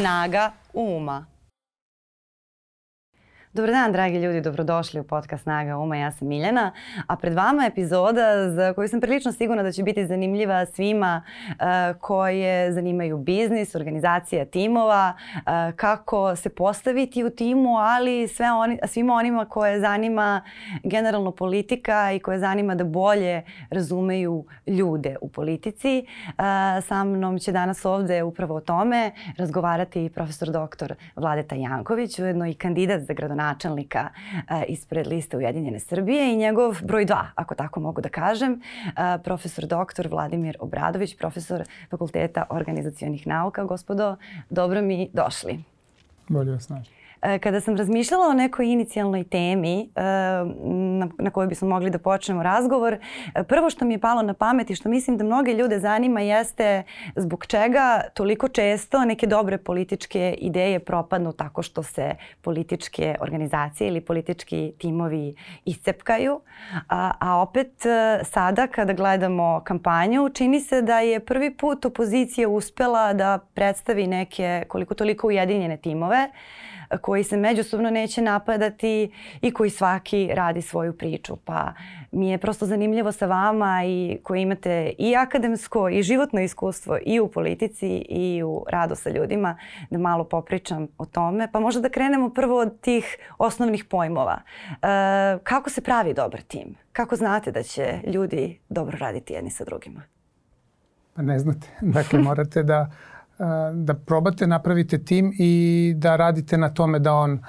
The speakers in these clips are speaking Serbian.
Snaga uma. Dobar dan, dragi ljudi, dobrodošli u podcast Snaga Uma, ja sam Miljana, a pred vama je epizoda za koju sam prilično sigurna da će biti zanimljiva svima uh, koje zanimaju biznis, organizacija timova, uh, kako se postaviti u timu, ali sve oni, svima onima koje zanima generalno politika i koje zanima da bolje razumeju ljude u politici. Uh, sa mnom će danas ovde upravo o tome razgovarati profesor doktor Vladeta Janković, ujedno i kandidat za gradonačelnika gradonačelnika uh, ispred liste Ujedinjene Srbije i njegov broj dva, ako tako mogu da kažem, uh, profesor doktor Vladimir Obradović, profesor Fakulteta organizacijonih nauka. Gospodo, dobro mi došli. Bolje vas naći. E, kada sam razmišljala o nekoj inicijalnoj temi e, na, kojoj bismo mogli da počnemo razgovor, e, prvo što mi je palo na pamet i što mislim da mnoge ljude zanima jeste zbog čega toliko često neke dobre političke ideje propadnu tako što se političke organizacije ili politički timovi iscepkaju. A, a opet sada kada gledamo kampanju čini se da je prvi put opozicija uspela da predstavi neke koliko toliko ujedinjene timove koji se međusobno neće napadati i koji svaki radi svoju priču. Pa mi je prosto zanimljivo sa vama i koji imate i akademsko i životno iskustvo i u politici i u radu sa ljudima da malo popričam o tome. Pa možda da krenemo prvo od tih osnovnih pojmova. E, kako se pravi dobar tim? Kako znate da će ljudi dobro raditi jedni sa drugima? Pa ne znate. Dakle, morate da da probate napravite tim i da radite na tome da on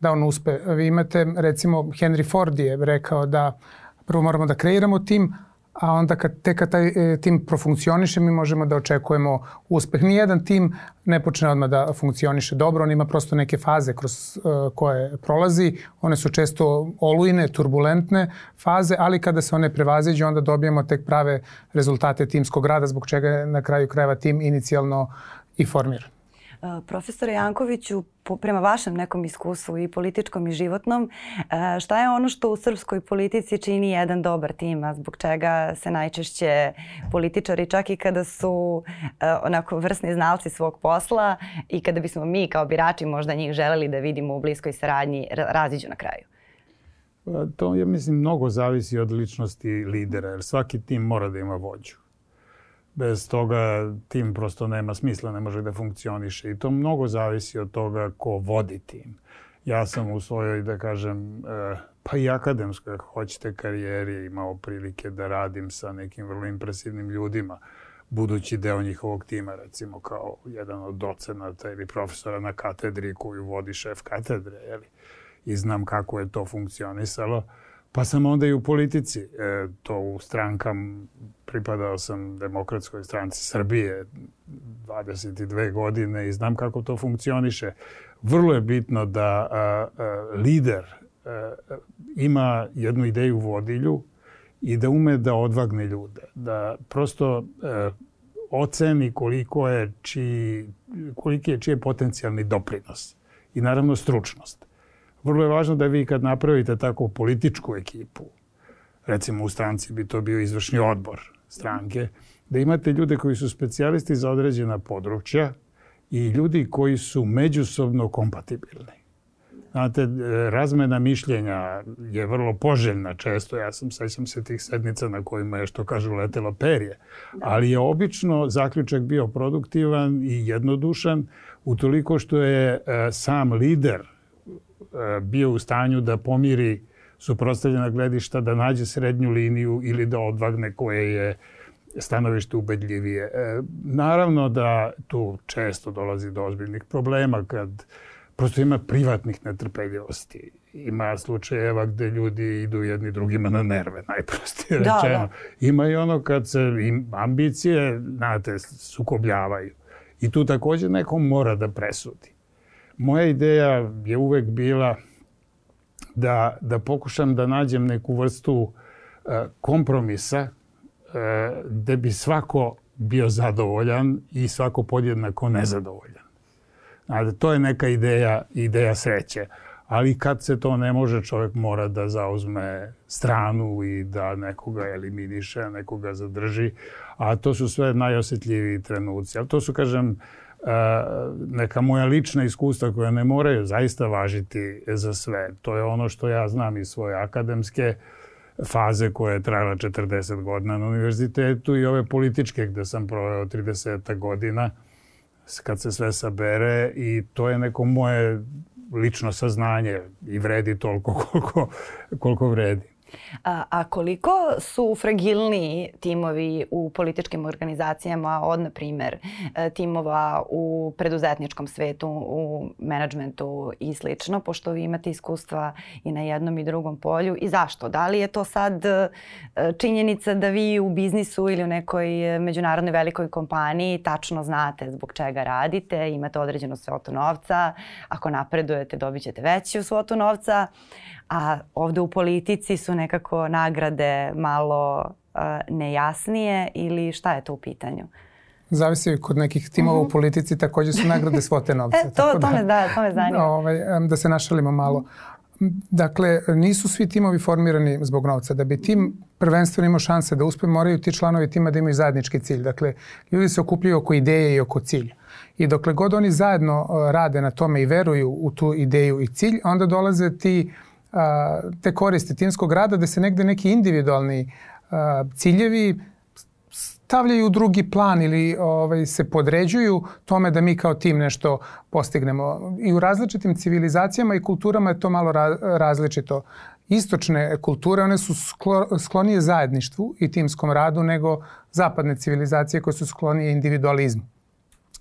da on uspe. Vi imate recimo Henry Ford je rekao da prvo moramo da kreiramo tim, a onda kad, tek kad taj e, tim profunkcioniše mi možemo da očekujemo uspeh. Nijedan tim ne počne odmah da funkcioniše dobro, on ima prosto neke faze kroz uh, koje prolazi. One su često olujne, turbulentne faze, ali kada se one prevaziđu onda dobijemo tek prave rezultate timskog rada zbog čega je na kraju krajeva tim inicijalno i formiran. Uh, profesore Jankoviću, po, prema vašem nekom iskustvu i političkom i životnom, uh, šta je ono što u srpskoj politici čini jedan dobar tim, a zbog čega se najčešće političari, čak i kada su uh, onako vrsni znalci svog posla i kada bismo mi kao birači možda njih želeli da vidimo u bliskoj saradnji, raziđu na kraju? To, ja mislim, mnogo zavisi od ličnosti lidera, jer svaki tim mora da ima vođu bez toga tim prosto nema smisla, ne može da funkcioniše. I to mnogo zavisi od toga ko vodi tim. Ja sam u svojoj, da kažem, e, pa i akademskoj, ako hoćete, karijeri imao prilike da radim sa nekim vrlo impresivnim ljudima, budući deo njihovog tima, recimo kao jedan od docenata ili profesora na katedri koju vodi šef katedre, jeli? i znam kako je to funkcionisalo. Pa sam onda i u politici, e, to u strankam, pripadao sam demokratskoj stranci Srbije 22 godine i znam kako to funkcioniše. Vrlo je bitno da a, a, lider a, ima jednu ideju vodilju i da ume da odvagne ljude, da prosto a, oceni koliko je čiji, koliki je čiji je potencijalni doprinos i naravno stručnost vrlo je važno da vi kad napravite takvu političku ekipu, recimo u stranci bi to bio izvršni odbor stranke, da imate ljude koji su specijalisti za određena područja i ljudi koji su međusobno kompatibilni. Znate, razmena mišljenja je vrlo poželjna često. Ja sam, sećam se tih sednica na kojima je, što kažu, letelo perje. Ali je obično zaključak bio produktivan i jednodušan utoliko što je e, sam lider E, bio u stanju da pomiri suprostavljena gledišta, da nađe srednju liniju ili da odvagne koje je stanovište ubedljivije. E, naravno da tu često dolazi do ozbiljnih problema kad prosto ima privatnih netrpeljivosti. Ima slučajeva gde ljudi idu jedni drugima na nerve, najprostije da, rečeno. Da. Ima i ono kad se ambicije, znate, sukobljavaju. I tu takođe neko mora da presudi moja ideja je uvek bila da, da pokušam da nađem neku vrstu uh, kompromisa gde bi svako bio zadovoljan i svako podjednako nezadovoljan. Znate, to je neka ideja, ideja sreće. Ali kad se to ne može, čovjek mora da zauzme stranu i da nekoga eliminiše, nekoga zadrži. A to su sve najosjetljiviji trenuci. Ali to su, kažem, neka moja lična iskustva koja ne moraju zaista važiti za sve. To je ono što ja znam iz svoje akademske faze koja je trajala 40 godina na univerzitetu i ove političke gde sam proveo 30 godina kad se sve sabere i to je neko moje lično saznanje i vredi toliko koliko, koliko vredi. A, koliko su fragilni timovi u političkim organizacijama od, na primer, e, timova u preduzetničkom svetu, u menadžmentu i slično, pošto vi imate iskustva i na jednom i drugom polju i zašto? Da li je to sad e, činjenica da vi u biznisu ili u nekoj međunarodnoj velikoj kompaniji tačno znate zbog čega radite, imate određenu svotu novca, ako napredujete dobit ćete veću svotu novca, a ovde u politici su nekako nagrade malo uh, nejasnije ili šta je to u pitanju? Zavisi kod nekih timova uh -huh. u mhm. politici takođe su nagrade svote novca. e, to, to, da, me, da, to me zanima. Ovaj, da se našalimo malo. Dakle, nisu svi timovi formirani zbog novca. Da bi tim prvenstveno imao šanse da uspe, moraju ti članovi tima da imaju zajednički cilj. Dakle, ljudi se okupljaju oko ideje i oko cilja. I dokle god oni zajedno rade na tome i veruju u tu ideju i cilj, onda dolaze ti uh, te koristi timskog rada da se negde neki individualni ciljevi stavljaju u drugi plan ili ovaj, se podređuju tome da mi kao tim nešto postignemo. I u različitim civilizacijama i kulturama je to malo ra različito. Istočne kulture, one su sklo, sklonije zajedništvu i timskom radu nego zapadne civilizacije koje su sklonije individualizmu.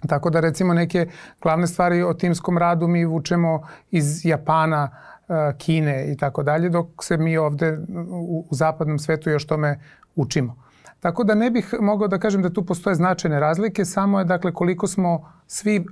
Tako da recimo neke glavne stvari o timskom radu mi vučemo iz Japana, Kine i tako dalje, dok se mi ovde u, zapadnom svetu još tome učimo. Tako da ne bih mogao da kažem da tu postoje značajne razlike, samo je dakle koliko smo svi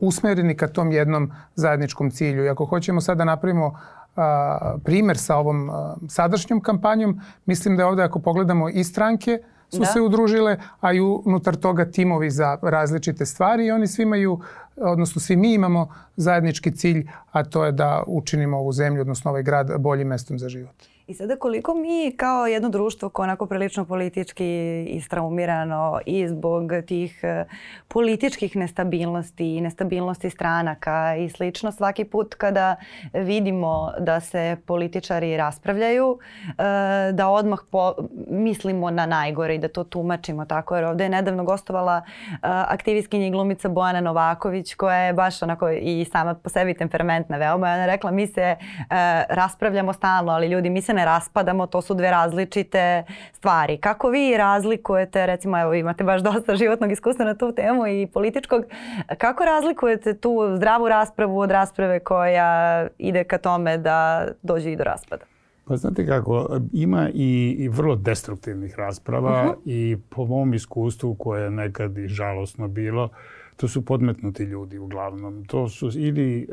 usmereni ka tom jednom zajedničkom cilju. I ako hoćemo sad da napravimo a, primer sa ovom a, sadašnjom kampanjom, mislim da je ovde ako pogledamo i stranke, su da. se udružile, a i unutar toga timovi za različite stvari i oni svi imaju, odnosno svi mi imamo zajednički cilj, a to je da učinimo ovu zemlju, odnosno ovaj grad boljim mestom za život. I sada koliko mi kao jedno društvo koje onako prilično politički istraumirano i zbog tih e, političkih nestabilnosti i nestabilnosti stranaka i slično svaki put kada vidimo da se političari raspravljaju e, da odmah po, mislimo na najgore i da to tumačimo tako jer ovde je nedavno gostovala e, aktivistkinja i glumica Bojana Novaković koja je baš onako i sama po sebi temperamentna veoma. Ona rekla mi se raspravljamo stalno ali ljudi mi se ne raspadamo, to su dve različite stvari. Kako vi razlikujete, recimo evo imate baš dosta životnog iskustva na tu temu i političkog, kako razlikujete tu zdravu raspravu od rasprave koja ide ka tome da dođe i do raspada? Pa znate kako, ima i, i vrlo destruktivnih rasprava uh -huh. i po mom iskustvu koje je nekad i žalosno bilo, to su podmetnuti ljudi uglavnom. To su ili e,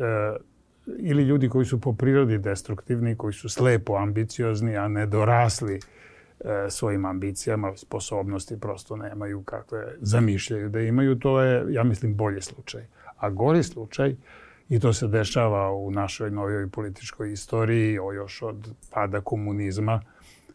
ili ljudi koji su po prirodi destruktivni, koji su slepo ambiciozni, a ne dorasli e, svojim ambicijama, sposobnosti prosto nemaju kakve zamišljaju da imaju, to je, ja mislim, bolji slučaj. A gori slučaj, i to se dešava u našoj novoj političkoj istoriji, o još od pada komunizma,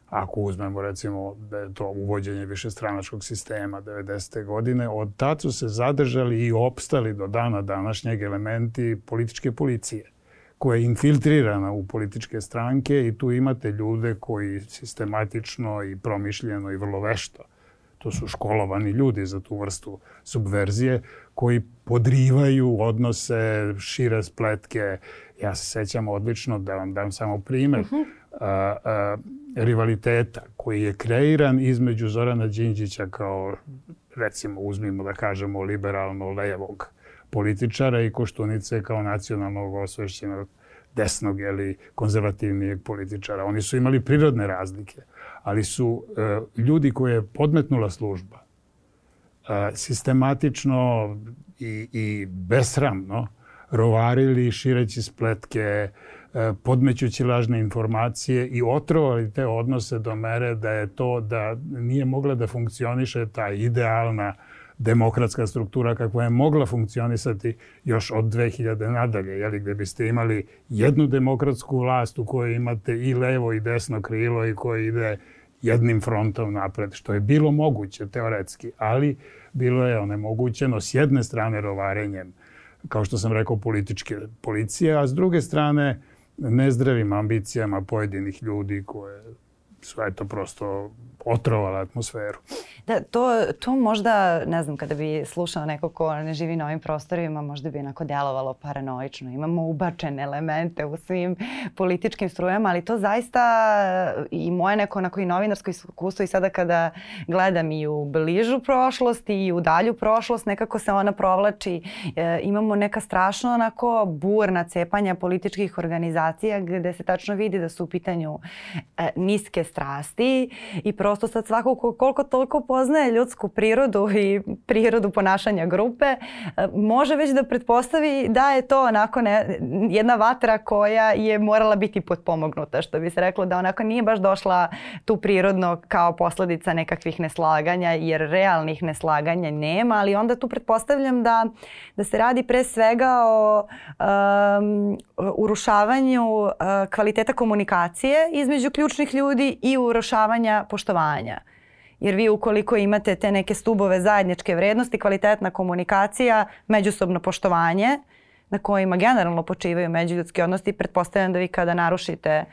ako uzmemo recimo da je to uvođenje višestranačkog sistema 90. godine, od tad su se zadržali i opstali do dana današnjeg elementi političke policije koja je infiltrirana u političke stranke i tu imate ljude koji sistematično i promišljeno i vrlo vešto to su školovani ljudi za tu vrstu subverzije koji podrivaju odnose, šire spletke. Ja se sećam odlično da vam dam samo primer uh mhm. -huh. a, a, rivaliteta koji je kreiran između Zorana Đinđića kao recimo uzmimo da kažemo liberalno levog političara i Koštunice kao nacionalnog osvešćenog desnog ili konzervativnijeg političara. Oni su imali prirodne razlike, ali su e, ljudi koje je podmetnula služba e, sistematično i, i besramno rovarili šireći spletke, e, podmećući lažne informacije i otrovali te odnose do mere da je to da nije mogla da funkcioniše ta idealna demokratska struktura kakva je mogla funkcionisati još od 2000 nadalje, jeli, gde biste imali jednu demokratsku vlast u kojoj imate i levo i desno krilo i koji ide jednim frontom napred, što je bilo moguće teoretski, ali bilo je onemogućeno s jedne strane rovarenjem, kao što sam rekao, političke policije, a s druge strane nezdravim ambicijama pojedinih ljudi koje su eto prosto otrovale atmosferu. Da, to, to možda, ne znam, kada bi slušao neko ko ne živi na ovim prostorima, možda bi onako delovalo paranoično. Imamo ubačene elemente u svim političkim strujama, ali to zaista i moje neko onako i novinarsko iskustvo i sada kada gledam i u bližu prošlost i u dalju prošlost, nekako se ona provlači. E, imamo neka strašno onako burna cepanja političkih organizacija gde se tačno vidi da su u pitanju e, niske strasti i prosto sad svako koliko toliko poznaje ljudsku prirodu i prirodu ponašanja grupe, e, može već da pretpostavi da je to onako ne, jedna vatra koja je morala biti potpomognuta, što bi se reklo da onako nije baš došla tu prirodno kao posledica nekakvih neslaganja, jer realnih neslaganja nema, ali onda tu pretpostavljam da, da se radi pre svega o um, urušavanju uh, kvaliteta komunikacije između ključnih ljudi i urušavanja poštovanja. Jer vi ukoliko imate te neke stubove zajedničke vrednosti, kvalitetna komunikacija, međusobno poštovanje, na kojima generalno počivaju međuljudski odnosi, pretpostavljam da vi kada narušite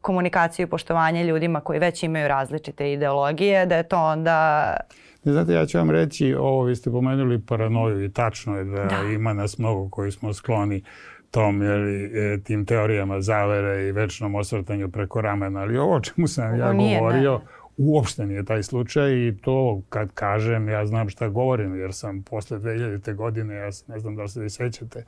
komunikaciju i poštovanje ljudima koji već imaju različite ideologije, da je to onda... Ne znate, ja ću vam reći, ovo vi ste pomenuli paranoju i tačno je da, da. ima nas mnogo koji smo skloni tom, jeli, e, tim teorijama zavere i večnom osvrtanju preko ramena, ali ovo o čemu sam ovo ja nije, govorio, ne Uopšte nije taj slučaj i to kad kažem ja znam šta govorim jer sam posle 2000. godine, ja ne znam da li se vi sećate,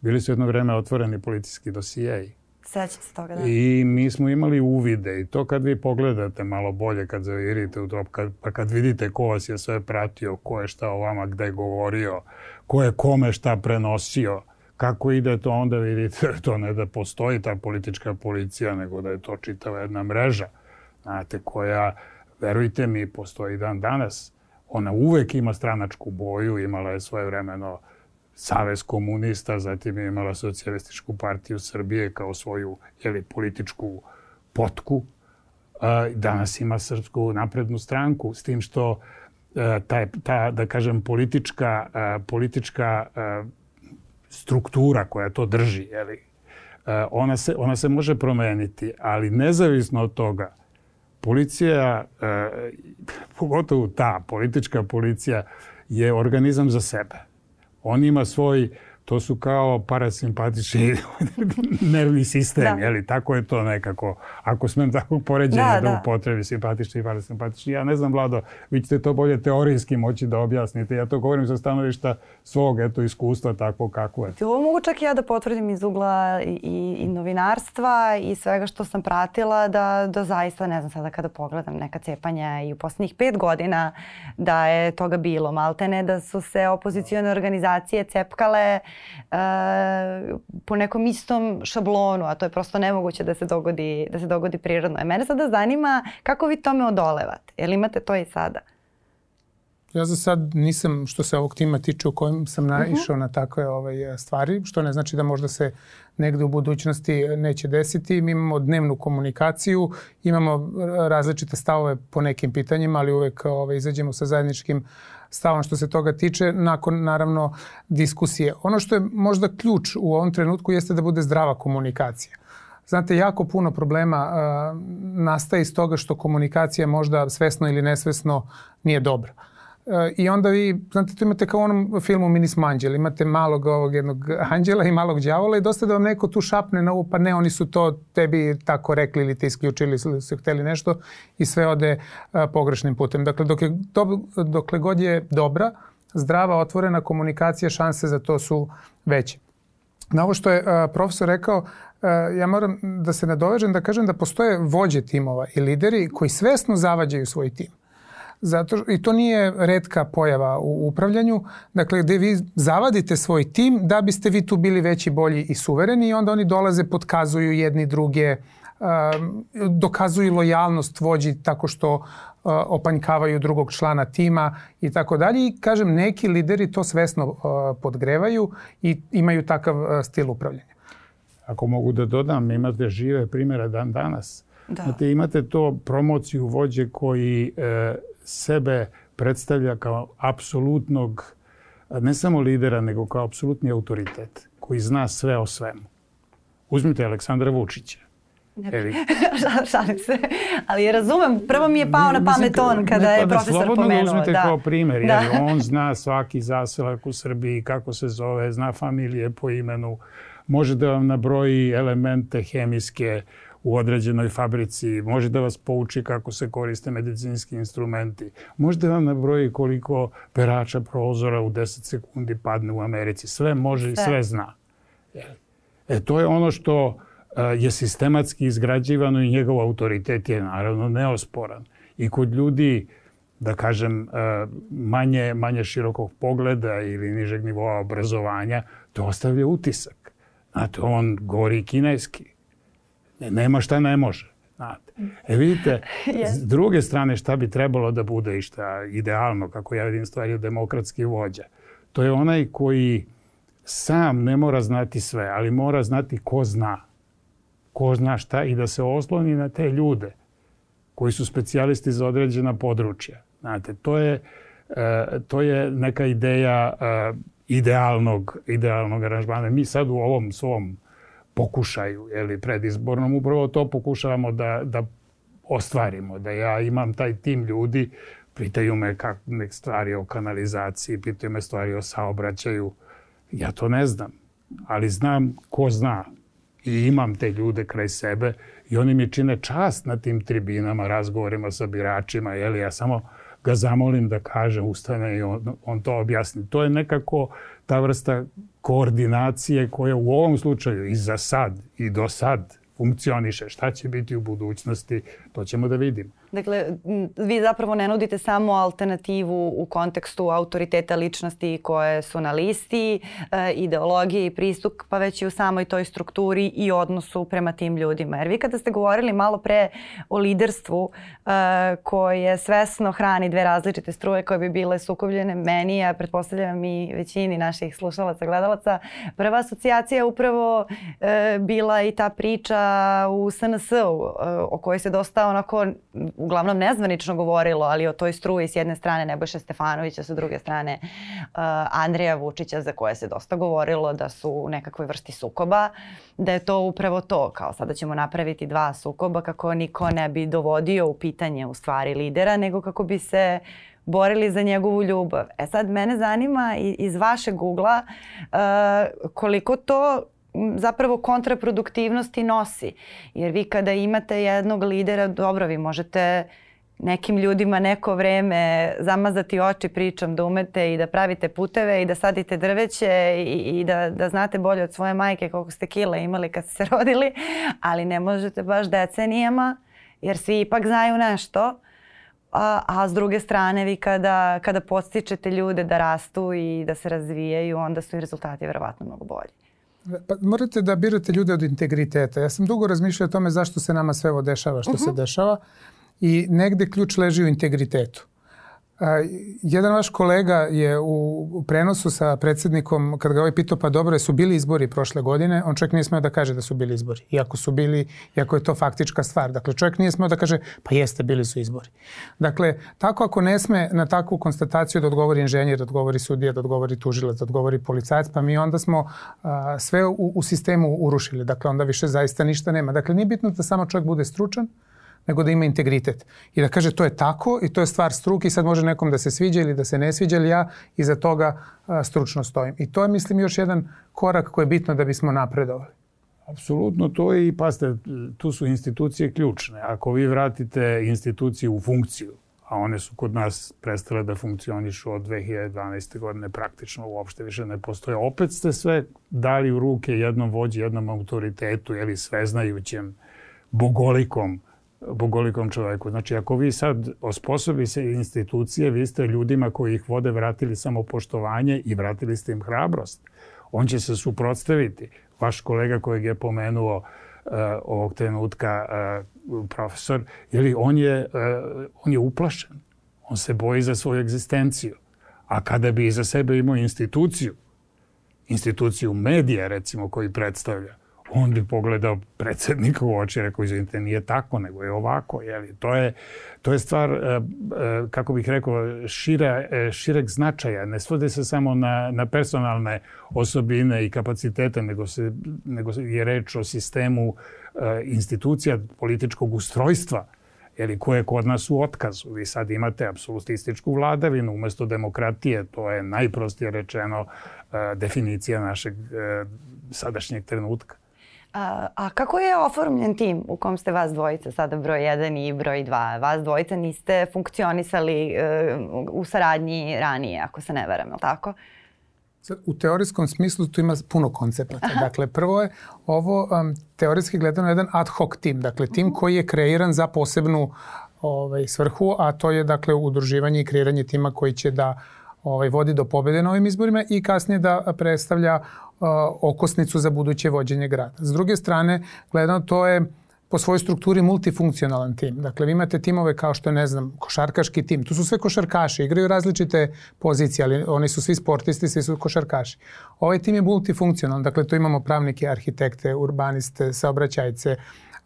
bili su jedno vreme otvoreni policijski dosijeji. Sećam se toga, da. I mi smo imali uvide i to kad vi pogledate malo bolje, kad zavirite u to, kad, pa kad vidite ko vas je sve pratio, ko je šta o vama gde govorio, ko je kome šta prenosio, kako ide to, onda vidite to ne da postoji ta politička policija, nego da je to čitava jedna mreža znate, koja, verujte mi, postoji dan danas. Ona uvek ima stranačku boju, imala je svoje vremeno Savez komunista, zatim je imala socijalističku partiju Srbije kao svoju jeli, političku potku. Danas ima Srpsku naprednu stranku, s tim što e, ta, ta da kažem, politička, e, politička e, struktura koja to drži, jeli, ona se, ona se može promeniti, ali nezavisno od toga, policija, e, pogotovo ta politička policija, je organizam za sebe. On ima svoj to su kao parasimpatični nervni sistem, da. jeli, tako je to nekako. Ako smem tako poređenje da, da, da upotrebi simpatični i parasimpatični. Ja ne znam, Vlado, vi ćete to bolje teorijski moći da objasnite. Ja to govorim sa stanovišta svog eto, iskustva tako kako je. Ovo mogu čak i ja da potvrdim iz ugla i, i, i novinarstva i svega što sam pratila da, da zaista, ne znam sada kada pogledam neka cepanja i u poslednjih pet godina da je toga bilo. Maltene da su se opozicione organizacije cepkale uh, po nekom istom šablonu, a to je prosto nemoguće da se dogodi, da se dogodi prirodno. E mene sada zanima kako vi tome odolevate. Jel imate to i sada? Ja za sad nisam, što se ovog tima tiče, u kojem sam mhm. naišao uh -huh. na takve ovaj, stvari, što ne znači da možda se negde u budućnosti neće desiti. Mi imamo dnevnu komunikaciju, imamo različite stavove po nekim pitanjima, ali uvek ovaj, izađemo sa zajedničkim stavom što se toga tiče, nakon naravno diskusije. Ono što je možda ključ u ovom trenutku jeste da bude zdrava komunikacija. Znate, jako puno problema uh, nastaje iz toga što komunikacija možda svesno ili nesvesno nije dobra. Uh, I onda vi, znate, tu imate kao u onom filmu Minis Manđel, imate malog ovog jednog anđela i malog đavola i dosta da vam neko tu šapne na ovo, pa ne, oni su to tebi tako rekli ili te isključili ili su hteli nešto i sve ode a, pogrešnim putem. Dakle, dok je, do, dokle god je dobra, zdrava, otvorena komunikacija, šanse za to su veće. Na ovo što je a, profesor rekao, a, ja moram da se nadovežem da kažem da postoje vođe timova i lideri koji svesno zavađaju svoj tim. Zato, I to nije redka pojava u upravljanju. Dakle, gde vi zavadite svoj tim da biste vi tu bili veći, bolji i suvereni i onda oni dolaze, podkazuju jedni druge, um, dokazuju lojalnost vođi tako što uh, opanjkavaju drugog člana tima i tako dalje. I kažem, neki lideri to svesno uh, podgrevaju i imaju takav uh, stil upravljanja. Ako mogu da dodam, imate žive primere dan danas Da. Znate, imate to promociju vođe koji e, sebe predstavlja kao apsolutnog, ne samo lidera, nego kao apsolutni autoritet, koji zna sve o svemu. Uzmite Aleksandra Vučića. Eli... Šalim se. Ali razumem, prvo mi je pao na pamet on kada ne, pa je da profesor slobodno pomenuo. Slobodno uzmete da. kao primjer, da. jer on zna svaki zaselak u Srbiji, kako se zove, zna familije po imenu, može da vam nabroji elemente hemijske, u određenoj fabrici, može da vas pouči kako se koriste medicinski instrumenti, može da vam nabroji koliko perača prozora u 10 sekundi padne u Americi. Sve može i sve zna. E, to je ono što e, je sistematski izgrađivano i njegov autoritet je naravno neosporan. I kod ljudi, da kažem, e, manje, manje širokog pogleda ili nižeg nivoa obrazovanja, to ostavlja utisak. Znate, on govori kineski Ne, nema šta ne može. Znate. E vidite, s druge strane šta bi trebalo da bude i šta idealno, kako ja vidim stvari, demokratski vođa. To je onaj koji sam ne mora znati sve, ali mora znati ko zna. Ko zna šta i da se osloni na te ljude koji su specijalisti za određena područja. Znate, to je, e, to je neka ideja e, idealnog, idealnog aranžmana. Mi sad u ovom svom pokušaju, ili predizbornom, upravo to pokušavamo da, da ostvarimo, da ja imam taj tim ljudi, pitaju me kak, nek stvari o kanalizaciji, pitaju me stvari o saobraćaju. Ja to ne znam, ali znam ko zna i imam te ljude kraj sebe i oni mi čine čast na tim tribinama, razgovorima sa biračima, jeli ja samo ga zamolim da kaže, ustane i on, on to objasni. To je nekako ta vrsta koordinacije koja u ovom slučaju i za sad i do sad funkcioniše. Šta će biti u budućnosti, to ćemo da vidimo. Dakle, vi zapravo ne nudite samo alternativu u kontekstu autoriteta ličnosti koje su na listi, e, ideologije i pristup, pa već i u samoj toj strukturi i odnosu prema tim ljudima. Jer vi kada ste govorili malo pre o liderstvu e, koje svesno hrani dve različite struje koje bi bile sukobljene meni, a pretpostavljam i većini naših slušalaca, gledalaca, prva asocijacija upravo e, bila i ta priča u SNS-u o kojoj se dosta onako uglavnom nezvanično govorilo, ali o toj struji s jedne strane Nebojša Stefanovića, sa druge strane uh, Andreja Vučića za koje se dosta govorilo da su u nekakvoj vrsti sukoba, da je to upravo to, kao sada ćemo napraviti dva sukoba kako niko ne bi dovodio u pitanje u stvari lidera, nego kako bi se borili za njegovu ljubav. E sad, mene zanima iz vašeg ugla uh, koliko to zapravo kontraproduktivnosti nosi. Jer vi kada imate jednog lidera, dobro, vi možete nekim ljudima neko vreme zamazati oči pričam da umete i da pravite puteve i da sadite drveće i, i da, da znate bolje od svoje majke koliko ste kila imali kad ste se rodili, ali ne možete baš decenijama jer svi ipak znaju nešto. A, a s druge strane vi kada, kada postičete ljude da rastu i da se razvijaju, onda su i rezultati verovatno mnogo bolji. Pa morate da birate ljude od integriteta. Ja sam dugo razmišljao o tome zašto se nama sve ovo dešava što uh -huh. se mhm. dešava i negde ključ leži u integritetu. Jedan vaš kolega je u prenosu sa predsednikom, kad ga ovaj pitao, pa dobro, su bili izbori prošle godine, on čovjek nije smeo da kaže da su bili izbori. Iako su bili, iako je to faktička stvar. Dakle, čovjek nije smeo da kaže, pa jeste, bili su izbori. Dakle, tako ako ne sme na takvu konstataciju da odgovori inženjer, da odgovori sudija, da odgovori tužilac, da odgovori policajac, pa mi onda smo a, sve u, u sistemu urušili. Dakle, onda više zaista ništa nema. Dakle, nije bitno da samo čovjek bude stručan, nego da ima integritet. I da kaže to je tako i to je stvar struke i sad može nekom da se sviđa ili da se ne sviđa, ali ja iza toga a, stručno stojim. I to je, mislim, još jedan korak koji je bitno da bismo napredovali. Apsolutno to je i, paste, tu su institucije ključne. Ako vi vratite institucije u funkciju, a one su kod nas prestale da funkcionišu od 2012. godine, praktično uopšte više ne postoje. Opet ste sve dali u ruke jednom vođi, jednom autoritetu, ili sveznajućem, bogolikom, bogolikom čoveku. Znači, ako vi sad osposobi se institucije, vi ste ljudima koji ih vode vratili samo poštovanje i vratili ste im hrabrost. On će se suprotstaviti. Vaš kolega kojeg je pomenuo uh, ovog trenutka uh, profesor, jeli, on, je, uh, on je uplašen. On se boji za svoju egzistenciju. A kada bi iza sebe imao instituciju, instituciju medija recimo koji predstavlja, on bi pogledao predsednika u oči i rekao, izvinite, nije tako, nego je ovako. Jeli? To, je, to je stvar, e, e, kako bih rekao, šira, e, šireg značaja. Ne svode se samo na, na personalne osobine i kapacitete, nego, se, nego je reč o sistemu institucija političkog ustrojstva jeli, koje je kod nas u otkazu. Vi sad imate apsolutističku vladavinu umesto demokratije, to je najprostije rečeno definicija našeg sadašnjeg trenutka. A, a kako je oformljen tim u kom ste vas dvojica, sada broj 1 i broj 2? Vas dvojica niste funkcionisali uh, u saradnji ranije, ako se ne veram, je li tako? U teorijskom smislu tu ima puno koncepata. Aha. Dakle, prvo je ovo um, teorijski gledano jedan ad hoc tim, dakle tim uh mhm. -huh. koji je kreiran za posebnu ovaj, svrhu, a to je dakle udruživanje i kreiranje tima koji će da ovaj, vodi do pobede na ovim izborima i kasnije da predstavlja okosnicu za buduće vođenje grada. S druge strane, gledano, to je po svojoj strukturi multifunkcionalan tim. Dakle, vi imate timove kao što je, ne znam, košarkaški tim. Tu su sve košarkaši, igraju različite pozicije, ali oni su svi sportisti, svi su košarkaši. Ovaj tim je multifunkcionalan, dakle, tu imamo pravnike, arhitekte, urbaniste, saobraćajce,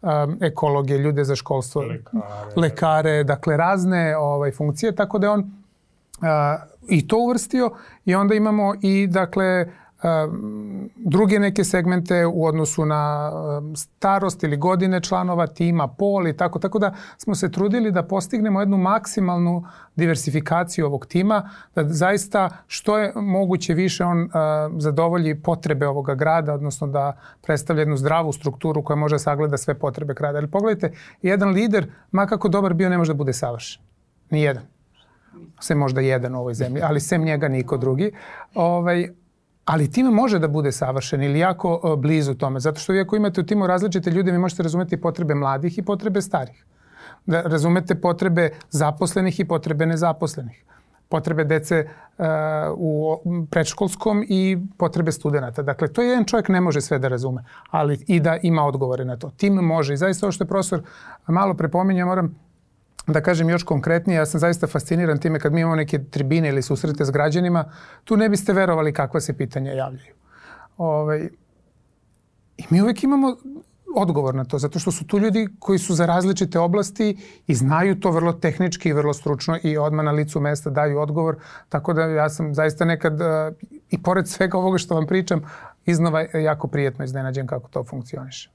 um, ekologe, ljude za školstvo, lekare, lekare dakle, razne ovaj, funkcije, tako da je on uh, i to uvrstio i onda imamo i, dakle, druge neke segmente u odnosu na starost ili godine članova tima, pol i tako, tako da smo se trudili da postignemo jednu maksimalnu diversifikaciju ovog tima, da zaista što je moguće više on zadovolji potrebe ovoga grada, odnosno da predstavlja jednu zdravu strukturu koja može sagleda sve potrebe grada. Ali pogledajte, jedan lider, makako dobar bio, ne može da bude savršen. Nijedan. Sem možda jedan u ovoj zemlji, ali sem njega niko drugi. Ovaj, ali tim može da bude savršen ili jako uh, blizu tome. Zato što vi ako imate u timu različite ljude, vi možete razumeti potrebe mladih i potrebe starih. Da razumete potrebe zaposlenih i potrebe nezaposlenih. Potrebe dece uh, u predškolskom i potrebe studenta. Dakle, to jedan čovjek ne može sve da razume, ali i da ima odgovore na to. Tim može. I zaista ovo što je profesor malo prepominja, moram da kažem još konkretnije, ja sam zaista fasciniran time kad mi imamo neke tribine ili susrete s građanima, tu ne biste verovali kakva se pitanja javljaju. Ovaj, I mi uvek imamo odgovor na to, zato što su tu ljudi koji su za različite oblasti i znaju to vrlo tehnički i vrlo stručno i odmah na licu mesta daju odgovor, tako da ja sam zaista nekad i pored svega ovoga što vam pričam, iznova jako prijetno iznenađen kako to funkcioniše.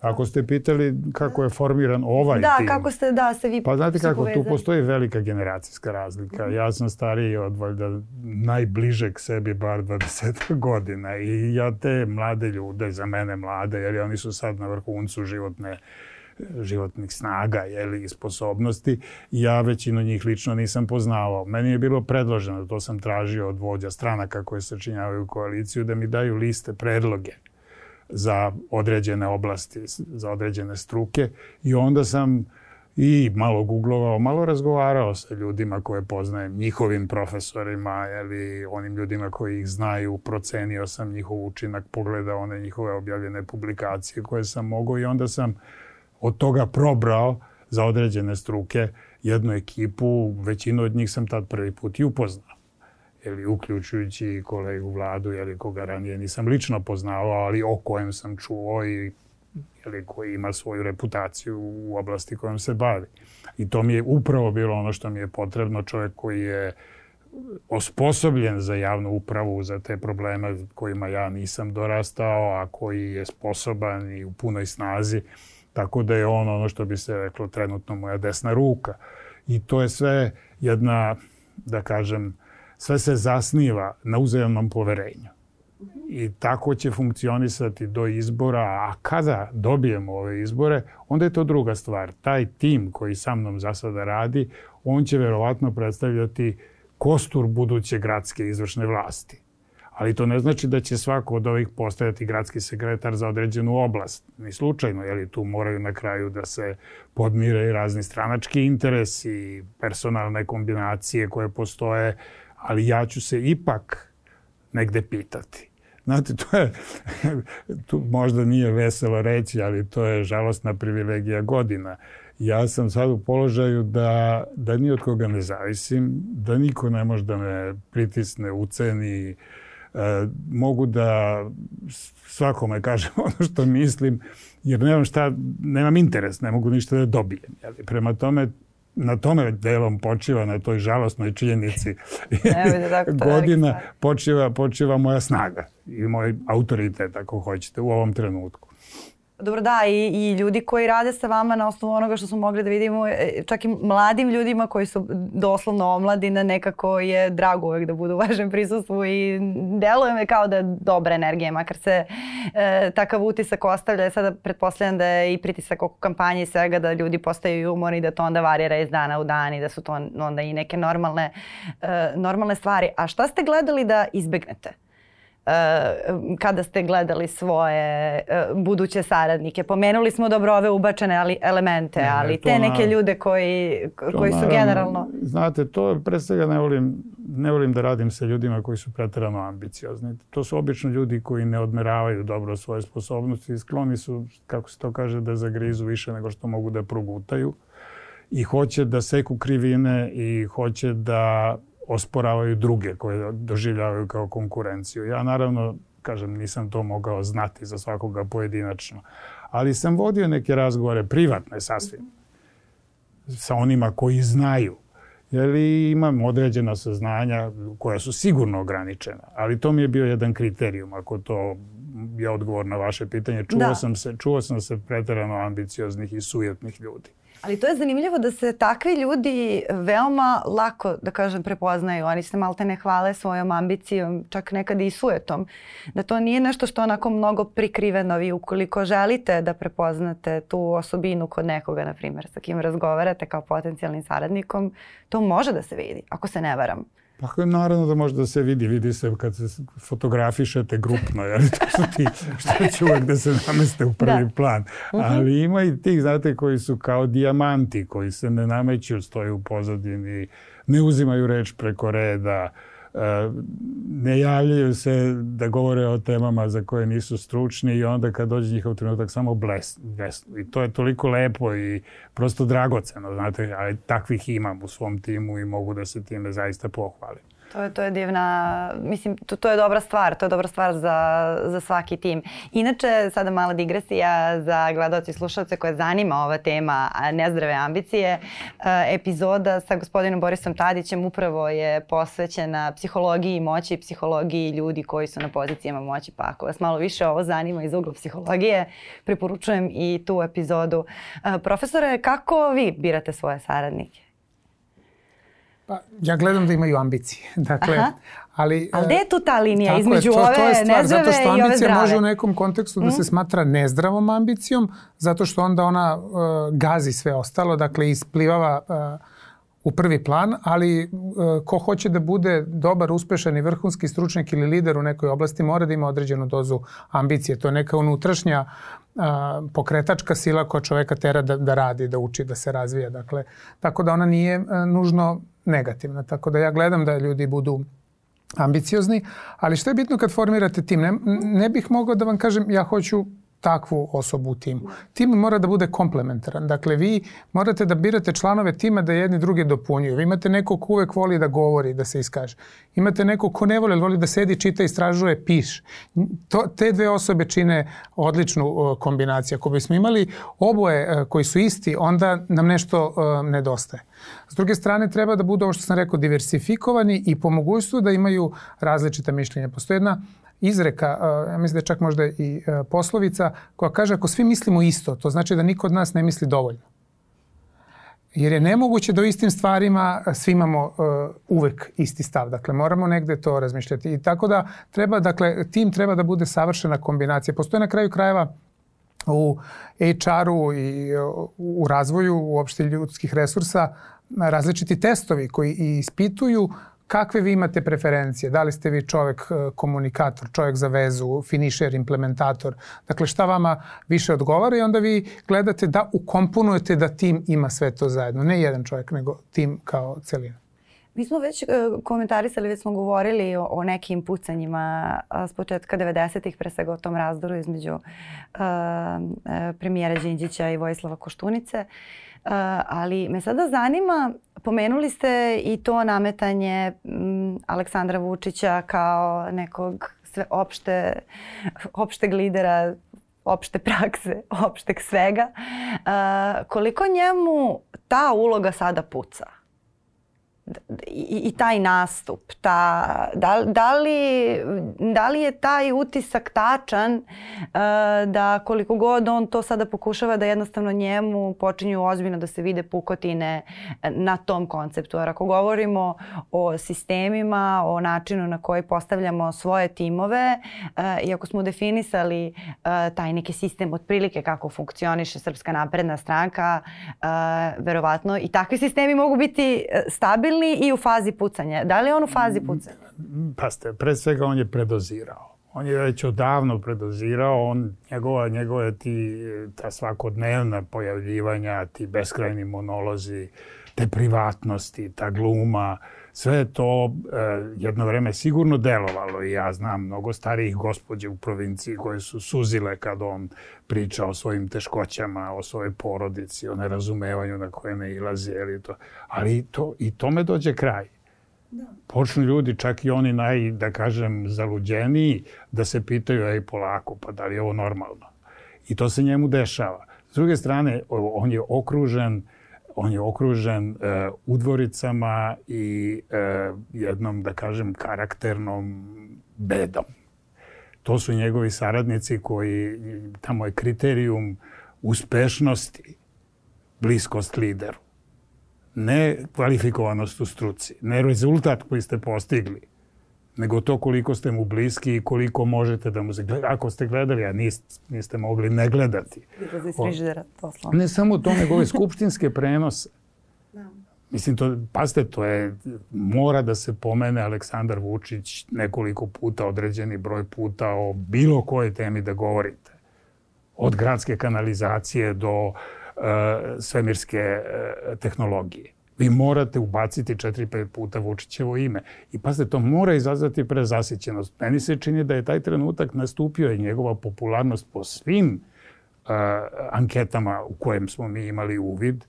Ako ste pitali kako je formiran ovaj da, tim. Da, kako ste, da, se vi Pa znate kako, povezali. tu postoji velika generacijska razlika. -hmm. Ja sam stariji od valjda najbliže k sebi bar 20 godina i ja te mlade ljude, za mene mlade, jer oni su sad na vrhuncu životne životnih snaga jeli, i sposobnosti. Ja većinu njih lično nisam poznavao. Meni je bilo predloženo, to sam tražio od vođa stranaka koje sačinjavaju koaliciju, da mi daju liste predloge za određene oblasti, za određene struke. I onda sam i malo googlovao, malo razgovarao sa ljudima koje poznajem, njihovim profesorima ili onim ljudima koji ih znaju, procenio sam njihov učinak, pogledao one njihove objavljene publikacije koje sam mogao i onda sam od toga probrao za određene struke jednu ekipu, većinu od njih sam tad prvi put i upoznao ili uključujući kolegu Vladu, jeli, koga ranije nisam lično poznavao, ali o kojem sam čuo i jeli, koji ima svoju reputaciju u oblasti kojom se bavi. I to mi je upravo bilo ono što mi je potrebno, čovjek koji je osposobljen za javnu upravu, za te probleme kojima ja nisam dorastao, a koji je sposoban i u punoj snazi. Tako da je on ono što bi se reklo trenutno moja desna ruka. I to je sve jedna, da kažem, sve se zasniva na uzajamnom poverenju. I tako će funkcionisati do izbora, a kada dobijemo ove izbore, onda je to druga stvar. Taj tim koji sa mnom za sada radi, on će verovatno predstavljati kostur buduće gradske izvršne vlasti. Ali to ne znači da će svako od ovih postajati gradski sekretar za određenu oblast. Ni slučajno, jer tu moraju na kraju da se podmire i razni stranački interesi, personalne kombinacije koje postoje, ali ja ću se ipak negde pitati. Znate, to je, tu možda nije veselo reći, ali to je žalostna privilegija godina. Ja sam sad u položaju da, da ni od koga ne zavisim, da niko ne može da me pritisne, uceni, mogu da svakome kažem ono što mislim, jer nemam šta, nemam interes, ne mogu ništa da dobijem. Jeli? Prema tome, na tome delom počiva, na toj žalostnoj činjenici godina počiva, počiva moja snaga i moj autoritet, ako hoćete, u ovom trenutku. Dobro da i, i ljudi koji rade sa vama na osnovu onoga što smo mogli da vidimo, e, čak i mladim ljudima koji su doslovno omladina, nekako je drago uvek da budu u vašem prisustvu i deluje me kao da je dobra energija, makar se e, takav utisak ostavlja. Sada pretpostavljam da je i pritisak oko kampanje i svega da ljudi postaju umorni, da to onda varira iz dana u dan i da su to onda i neke normalne, e, normalne stvari. A šta ste gledali da izbegnete? Uh, kada ste gledali svoje uh, buduće saradnike. Pomenuli smo dobro ove ubačene ali, elemente, ne, ali te neke na, ljude koji, koji su naravno, generalno... Znate, to pre svega ne volim, ne volim da radim sa ljudima koji su preterano ambiciozni. To su obično ljudi koji ne odmeravaju dobro svoje sposobnosti i skloni su, kako se to kaže, da zagrizu više nego što mogu da progutaju i hoće da seku krivine i hoće da osporavaju druge koje doživljavaju kao konkurenciju. Ja naravno, kažem, nisam to mogao znati za svakoga pojedinačno, ali sam vodio neke razgovore privatne sasvim sa onima koji znaju. Jer imam određena saznanja koja su sigurno ograničena, ali to mi je bio jedan kriterijum, ako to je odgovor na vaše pitanje. Čuo, da. sam, se, čuo sam se preterano ambicioznih i sujetnih ljudi. Ali to je zanimljivo da se takvi ljudi veoma lako, da kažem, prepoznaju. Oni se malte ne hvale svojom ambicijom, čak nekad i sujetom. Da to nije nešto što onako mnogo prikriveno. Vi ukoliko želite da prepoznate tu osobinu kod nekoga, na primjer, sa kim razgovarate kao potencijalnim saradnikom, to može da se vidi, ako se ne varam. Pa naravno da može da se vidi, vidi se kad se fotografišete grupno, jer to su ti što će uvek da se nameste u prvi da. plan. -huh. Ali ima i tih, znate, koji su kao dijamanti, koji se ne nameću, stoju u pozadini, ne uzimaju reč preko reda, uh, ne javljaju se da govore o temama za koje nisu stručni i onda kad dođe njihov trenutak samo blesnu. I to je toliko lepo i prosto dragoceno, znate, ali takvih imam u svom timu i mogu da se time zaista pohvalim. To je, to je divna, mislim, to, to je dobra stvar, to je dobra stvar za, za svaki tim. Inače, sada mala digresija za gledalce i slušalce koje zanima ova tema nezdrave ambicije. E, epizoda sa gospodinom Borisom Tadićem upravo je posvećena psihologiji moći i psihologiji ljudi koji su na pozicijama moći. Pa ako vas malo više ovo zanima iz ugla psihologije, preporučujem i tu epizodu. E, profesore, kako vi birate svoje saradnike? Pa, ja gledam da imaju ambicije. Dakle, Aha. Ali, Ali gde je tu ta linija između je, to, ove to je stvar, nezdrave zato što ambicija može u nekom kontekstu mm. da se mm. smatra nezdravom ambicijom, zato što onda ona uh, gazi sve ostalo, dakle isplivava uh, u prvi plan, ali uh, ko hoće da bude dobar, uspešan i vrhunski stručnjak ili lider u nekoj oblasti mora da ima određenu dozu ambicije. To je neka unutrašnja pokretačka sila koja čoveka tera da, da radi, da uči, da se razvija. Dakle, tako da ona nije nužno negativna. Tako da ja gledam da ljudi budu ambiciozni, ali što je bitno kad formirate tim? Ne, ne bih mogao da vam kažem ja hoću takvu osobu u timu. Tim mora da bude komplementaran. Dakle, vi morate da birate članove tima da jedni drugi dopunjuju. Vi imate nekog ko uvek voli da govori, da se iskaže. Imate nekog ko ne voli, voli da sedi, čita, istražuje, piše. To, te dve osobe čine odličnu uh, kombinaciju. Ako bismo imali oboje uh, koji su isti, onda nam nešto uh, nedostaje. S druge strane, treba da budu, ovo što sam rekao, diversifikovani i po mogućstvu da imaju različita mišljenja. Postoje jedna izreka, ja mislim da je čak možda i poslovica, koja kaže ako svi mislimo isto, to znači da niko od nas ne misli dovoljno. Jer je nemoguće da u istim stvarima svi imamo uh, uvek isti stav. Dakle, moramo negde to razmišljati. I tako da treba, dakle, tim treba da bude savršena kombinacija. Postoje na kraju krajeva u HR-u i u razvoju uopšte ljudskih resursa različiti testovi koji ispituju kakve vi imate preferencije. Da li ste vi čovek e, komunikator, čovek za vezu, finišer, implementator. Dakle, šta vama više odgovara i onda vi gledate da ukomponujete da tim ima sve to zajedno. Ne jedan čovek, nego tim kao celina. Mi smo već uh, komentarisali, već smo govorili o, o nekim pucanjima uh, s početka 90-ih, pre svega o tom razdoru između uh, premijera Đinđića i Vojislava Koštunice. Ali me sada zanima, pomenuli ste i to nametanje Aleksandra Vučića kao nekog sve opšte, opšteg lidera opšte prakse, opšteg svega. Koliko njemu ta uloga sada puca? I, i taj nastup, ta, da, da, li, da li je taj utisak tačan uh, da koliko god on to sada pokušava da jednostavno njemu počinju ozbiljno da se vide pukotine na tom konceptu. Jer ako govorimo o sistemima, o načinu na koji postavljamo svoje timove uh, i ako smo definisali taj neki sistem otprilike kako funkcioniše Srpska napredna stranka, verovatno i takvi sistemi mogu biti stabilni stabilni i u fazi pucanja. Da li je on u fazi pucanja? Paste, pre svega on je predozirao. On je već odavno predozirao, on, njegova, njegove ti, ta svakodnevna pojavljivanja, ti beskrajni monolozi, te privatnosti, ta gluma, sve je to e, jedno vreme sigurno delovalo i ja znam mnogo starijih gospođe u provinciji koje su suzile kad on priča o svojim teškoćama, o svojoj porodici, o nerazumevanju na koje ne ilazi. Ali, to, ali to, i tome dođe kraj. Da. Počnu ljudi, čak i oni naj, da kažem, zaluđeniji, da se pitaju, ej, polako, pa da li je ovo normalno? I to se njemu dešava. S druge strane, on je okružen uh, on je okružen uh, udvoricama i uh, jednom, da kažem, karakternom bedom. To su njegovi saradnici koji, tamo je kriterijum uspešnosti, bliskost lideru. Ne kvalifikovanost u struci, ne rezultat koji ste postigli, nego to koliko ste mu bliski i koliko možete da mu se gleda. Ako ste gledali, a niste, niste mogli ne gledati. O, ne samo to, nego ove skupštinske prenose. Da. Mislim, to, pazite, to je, mora da se pomene Aleksandar Vučić nekoliko puta, određeni broj puta o bilo kojoj temi da govorite. Od gradske kanalizacije do uh, svemirske uh, tehnologije vi morate ubaciti 4-5 puta Vučićevo ime. I pazite, to mora izazvati prezasićenost. Meni se čini da je taj trenutak nastupio i njegova popularnost po svim uh, anketama u kojem smo mi imali uvid,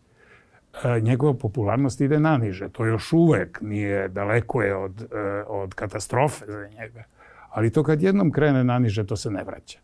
uh, njegova popularnost ide naniže. To još uvek nije, daleko je od, uh, od katastrofe za njega. Ali to kad jednom krene naniže, to se ne vraća.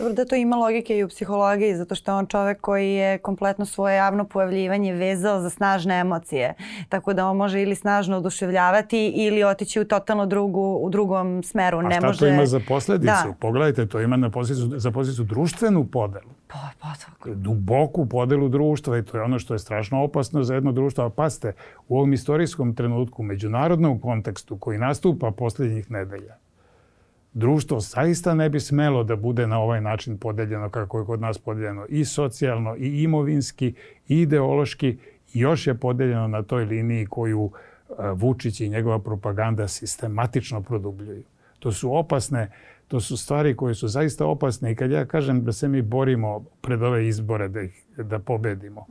Dobro da to ima logike i u psihologiji, zato što je on čovek koji je kompletno svoje javno pojavljivanje vezao za snažne emocije. Tako da on može ili snažno oduševljavati ili otići u totalno drugu, u drugom smeru. A ne šta može... to ima za posledicu? Da. Pogledajte, to ima na posledicu, za posledicu društvenu podelu. Pa, pa tako. Duboku podelu društva i to je ono što je strašno opasno za jedno društvo. A paste, u ovom istorijskom trenutku, međunarodnom kontekstu koji nastupa poslednjih nedelja, društvo zaista ne bi smelo da bude na ovaj način podeljeno kako je kod nas podeljeno i socijalno i imovinski i ideološki još je podeljeno na toj liniji koju e, Vučić i njegova propaganda sistematično produbljuju. To su opasne, to su stvari koje su zaista opasne i kad ja kažem da se mi borimo pred ove izbore da, ih, da pobedimo,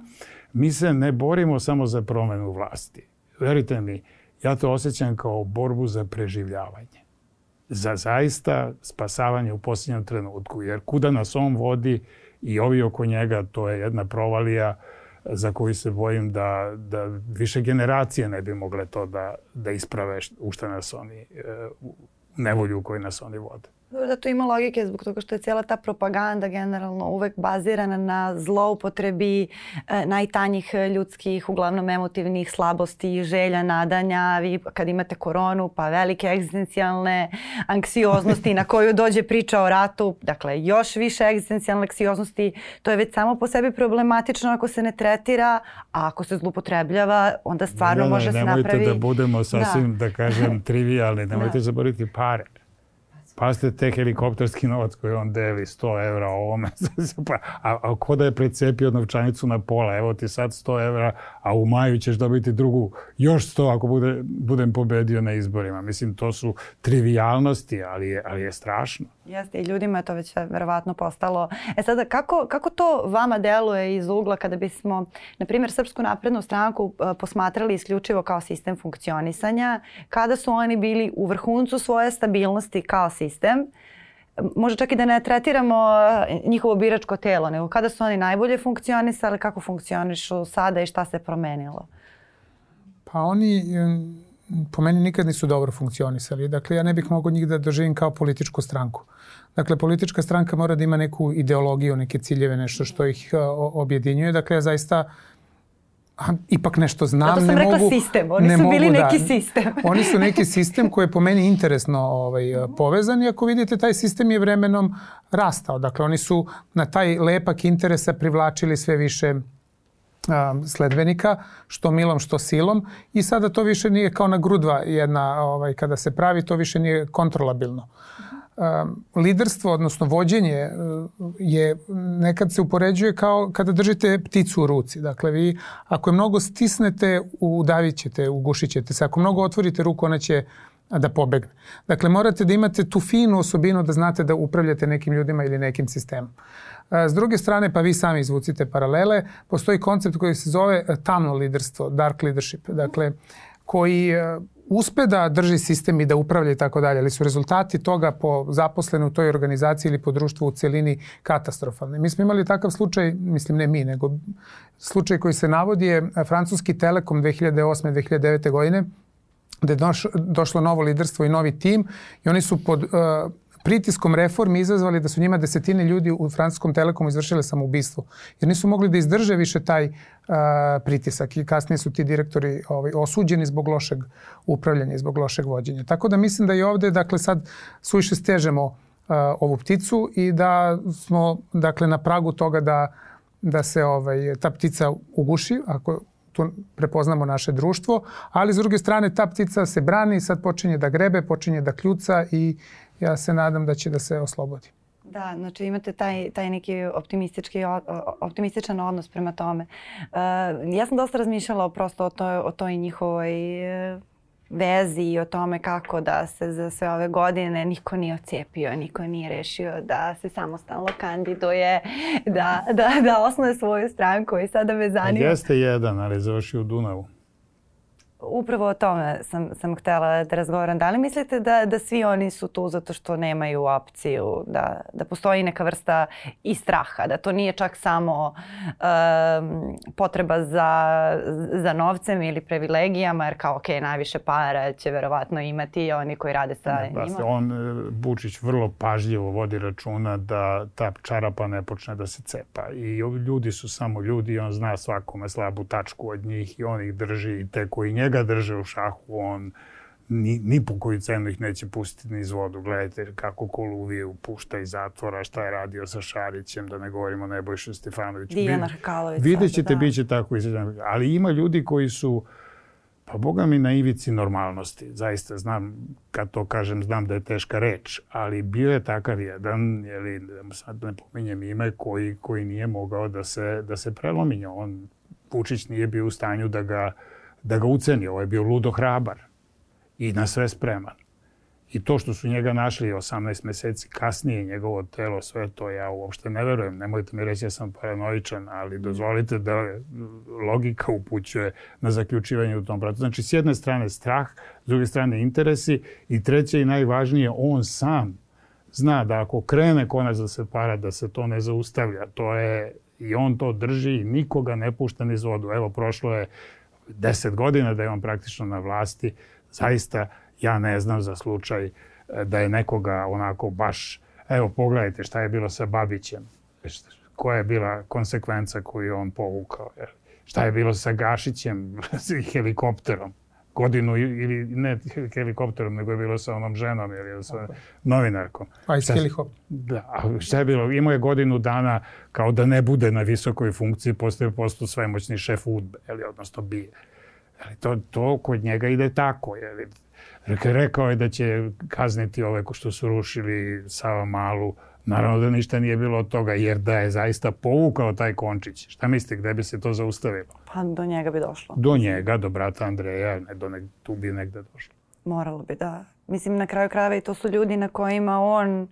mi se ne borimo samo za promenu vlasti. Verite mi, ja to osjećam kao borbu za preživljavanje za zaista spasavanje u posljednjem trenutku. Jer kuda nas on vodi i ovi oko njega, to je jedna provalija za koju se bojim da, da više generacije ne bi mogle to da, da isprave u šta nas oni, e, nevolju u kojoj nas oni vode. Da to ima logike zbog toga što je cijela ta propaganda generalno uvek bazirana na zloupotrebi e, najtanjih ljudskih, uglavnom emotivnih slabosti, želja, nadanja. Vi kad imate koronu pa velike egzistencijalne anksioznosti na koju dođe priča o ratu, dakle još više egzistencijalne anksioznosti, to je već samo po sebi problematično ako se ne tretira, a ako se zlupotrebljava, onda stvarno ne, ne, može se napravi... Nemojte da budemo sasvim, da, da kažem, trivialni, nemojte da. zaboraviti pare. Pazite, te helikopterski novac koji on deli, 100 evra ovome, pa, a, a ko da je precepio novčanicu na pola, evo ti sad 100 evra, a u maju ćeš dobiti drugu, još 100 ako bude, budem pobedio na izborima. Mislim, to su trivialnosti, ali je, ali je strašno. Jeste i ljudima je to već verovatno postalo. E sada kako, kako to vama deluje iz ugla kada bismo, na primjer, Srpsku naprednu stranku e, posmatrali isključivo kao sistem funkcionisanja, kada su oni bili u vrhuncu svoje stabilnosti kao sistem, možda čak i da ne tretiramo e, njihovo biračko telo, nego kada su oni najbolje funkcionisali, kako funkcionišu sada i šta se promenilo? Pa oni po meni nikad nisu dobro funkcionisali. Dakle, ja ne bih mogao njih da doživim kao političku stranku. Dakle, politička stranka mora da ima neku ideologiju, neke ciljeve, nešto što ih objedinjuje. Dakle, ja zaista a, ipak nešto znam. Zato sam ne rekla mogu, sistem. Oni su mogu, bili da, neki sistem. oni su neki sistem koji je po meni interesno ovaj, povezan i ako vidite, taj sistem je vremenom rastao. Dakle, oni su na taj lepak interesa privlačili sve više sledbenika, što milom, što silom i sada to više nije kao na grudva jedna, ovaj, kada se pravi, to više nije kontrolabilno. Liderstvo, odnosno vođenje je nekad se upoređuje kao kada držite pticu u ruci. Dakle, vi ako je mnogo stisnete, udavit ćete, ugušit ćete se. Ako mnogo otvorite ruku, ona će da pobegne. Dakle, morate da imate tu finu osobinu da znate da upravljate nekim ljudima ili nekim sistemom. S druge strane, pa vi sami izvucite paralele, postoji koncept koji se zove e, tamno liderstvo, dark leadership, dakle, koji e, uspe da drži sistem i da upravlja i tako dalje, ali su rezultati toga po zaposlenu u toj organizaciji ili po društvu u celini katastrofalni. Mi smo imali takav slučaj, mislim ne mi, nego slučaj koji se navodi je e, francuski Telekom 2008. 2009. godine, gde je došlo novo liderstvo i novi tim i oni su pod uh, pritiskom reformi izazvali da su njima desetine ljudi u francuskom telekomu izvršile samoubistvo. Jer nisu mogli da izdrže više taj uh, pritisak i kasnije su ti direktori ovaj, osuđeni zbog lošeg upravljanja i zbog lošeg vođenja. Tako da mislim da i ovde, dakle sad suviše stežemo uh, ovu pticu i da smo dakle na pragu toga da da se ovaj ta ptica uguši ako tu prepoznamo naše društvo, ali s druge strane ta ptica se brani, sad počinje da grebe, počinje da kljuca i ja se nadam da će da se oslobodi. Da, znači imate taj, taj neki optimistički, optimističan odnos prema tome. Uh, ja sam dosta razmišljala prosto o toj, o toj njihovoj e, vezi i o tome kako da se za sve ove godine niko nije ocijepio, niko nije rešio da se samostalno kandiduje, da, da, da osnoje svoju stranku i sada me zanima. Jeste jedan, ali završio u Dunavu. Upravo o tome sam, sam htela da razgovaram. Da li mislite da, da svi oni su tu zato što nemaju opciju, da, da postoji neka vrsta i straha, da to nije čak samo um, potreba za, za novcem ili privilegijama, jer kao, ok, najviše para će verovatno imati oni koji rade sa ne, njima. Se, on, Bučić, vrlo pažljivo vodi računa da ta čarapa ne počne da se cepa. I ljudi su samo ljudi on zna svakome slabu tačku od njih i on ih drži i te koji njega njega drže u šahu, on ni, ni po koju cenu ih neće pustiti niz vodu. Gledajte kako Koluvije pušta iz zatvora, šta je radio sa Šarićem, da ne govorimo o Nebojšu Stefanoviću. Dijana Hrkalović. Vidjet ćete, da. bit će tako. Ali ima ljudi koji su, pa boga mi na ivici normalnosti. Zaista znam, kad to kažem, znam da je teška reč, ali bio je takav jedan, jeli, sad ne pominjem ime, koji, koji nije mogao da se, da se prelomi. On, Vučić nije bio u stanju da ga da ga uceni. Ovo je bio ludo hrabar i na sve spreman. I to što su njega našli 18 meseci kasnije, njegovo telo, sve to ja uopšte ne verujem. Nemojte mi reći da sam paranoičan, ali dozvolite da logika upućuje na zaključivanje u tom pratu. Znači, s jedne strane strah, s druge strane interesi i treće i najvažnije, on sam zna da ako krene konac da se para, da se to ne zaustavlja. To je, i on to drži i nikoga ne pušta niz vodu. Evo, prošlo je deset godina da je on praktično na vlasti, zaista ja ne znam za slučaj e, da je nekoga onako baš, evo pogledajte šta je bilo sa Babićem, koja je bila konsekvenca koju on povukao, šta je bilo sa Gašićem, helikopterom, godinu ili ne helikopterom, nego je bilo sa onom ženom ili sa novinarkom. A i s helikopterom. Da, a šta je bilo? Imao je godinu dana kao da ne bude na visokoj funkciji, postoje posto svemoćni šef udbe, ili odnosno bije. Ali to, to kod njega ide tako. Jeli. Rekao je da će kazniti ove ko što su rušili Sava Malu, Naravno da ništa nije bilo od toga, jer da je zaista povukao taj končić. Šta mislite, gde bi se to zaustavilo? Pa do njega bi došlo. Do njega, do brata Andreja, ne, do nek, tu bi negde došlo. Moralo bi, da. Mislim, na kraju krajeva i to su ljudi na kojima on uh,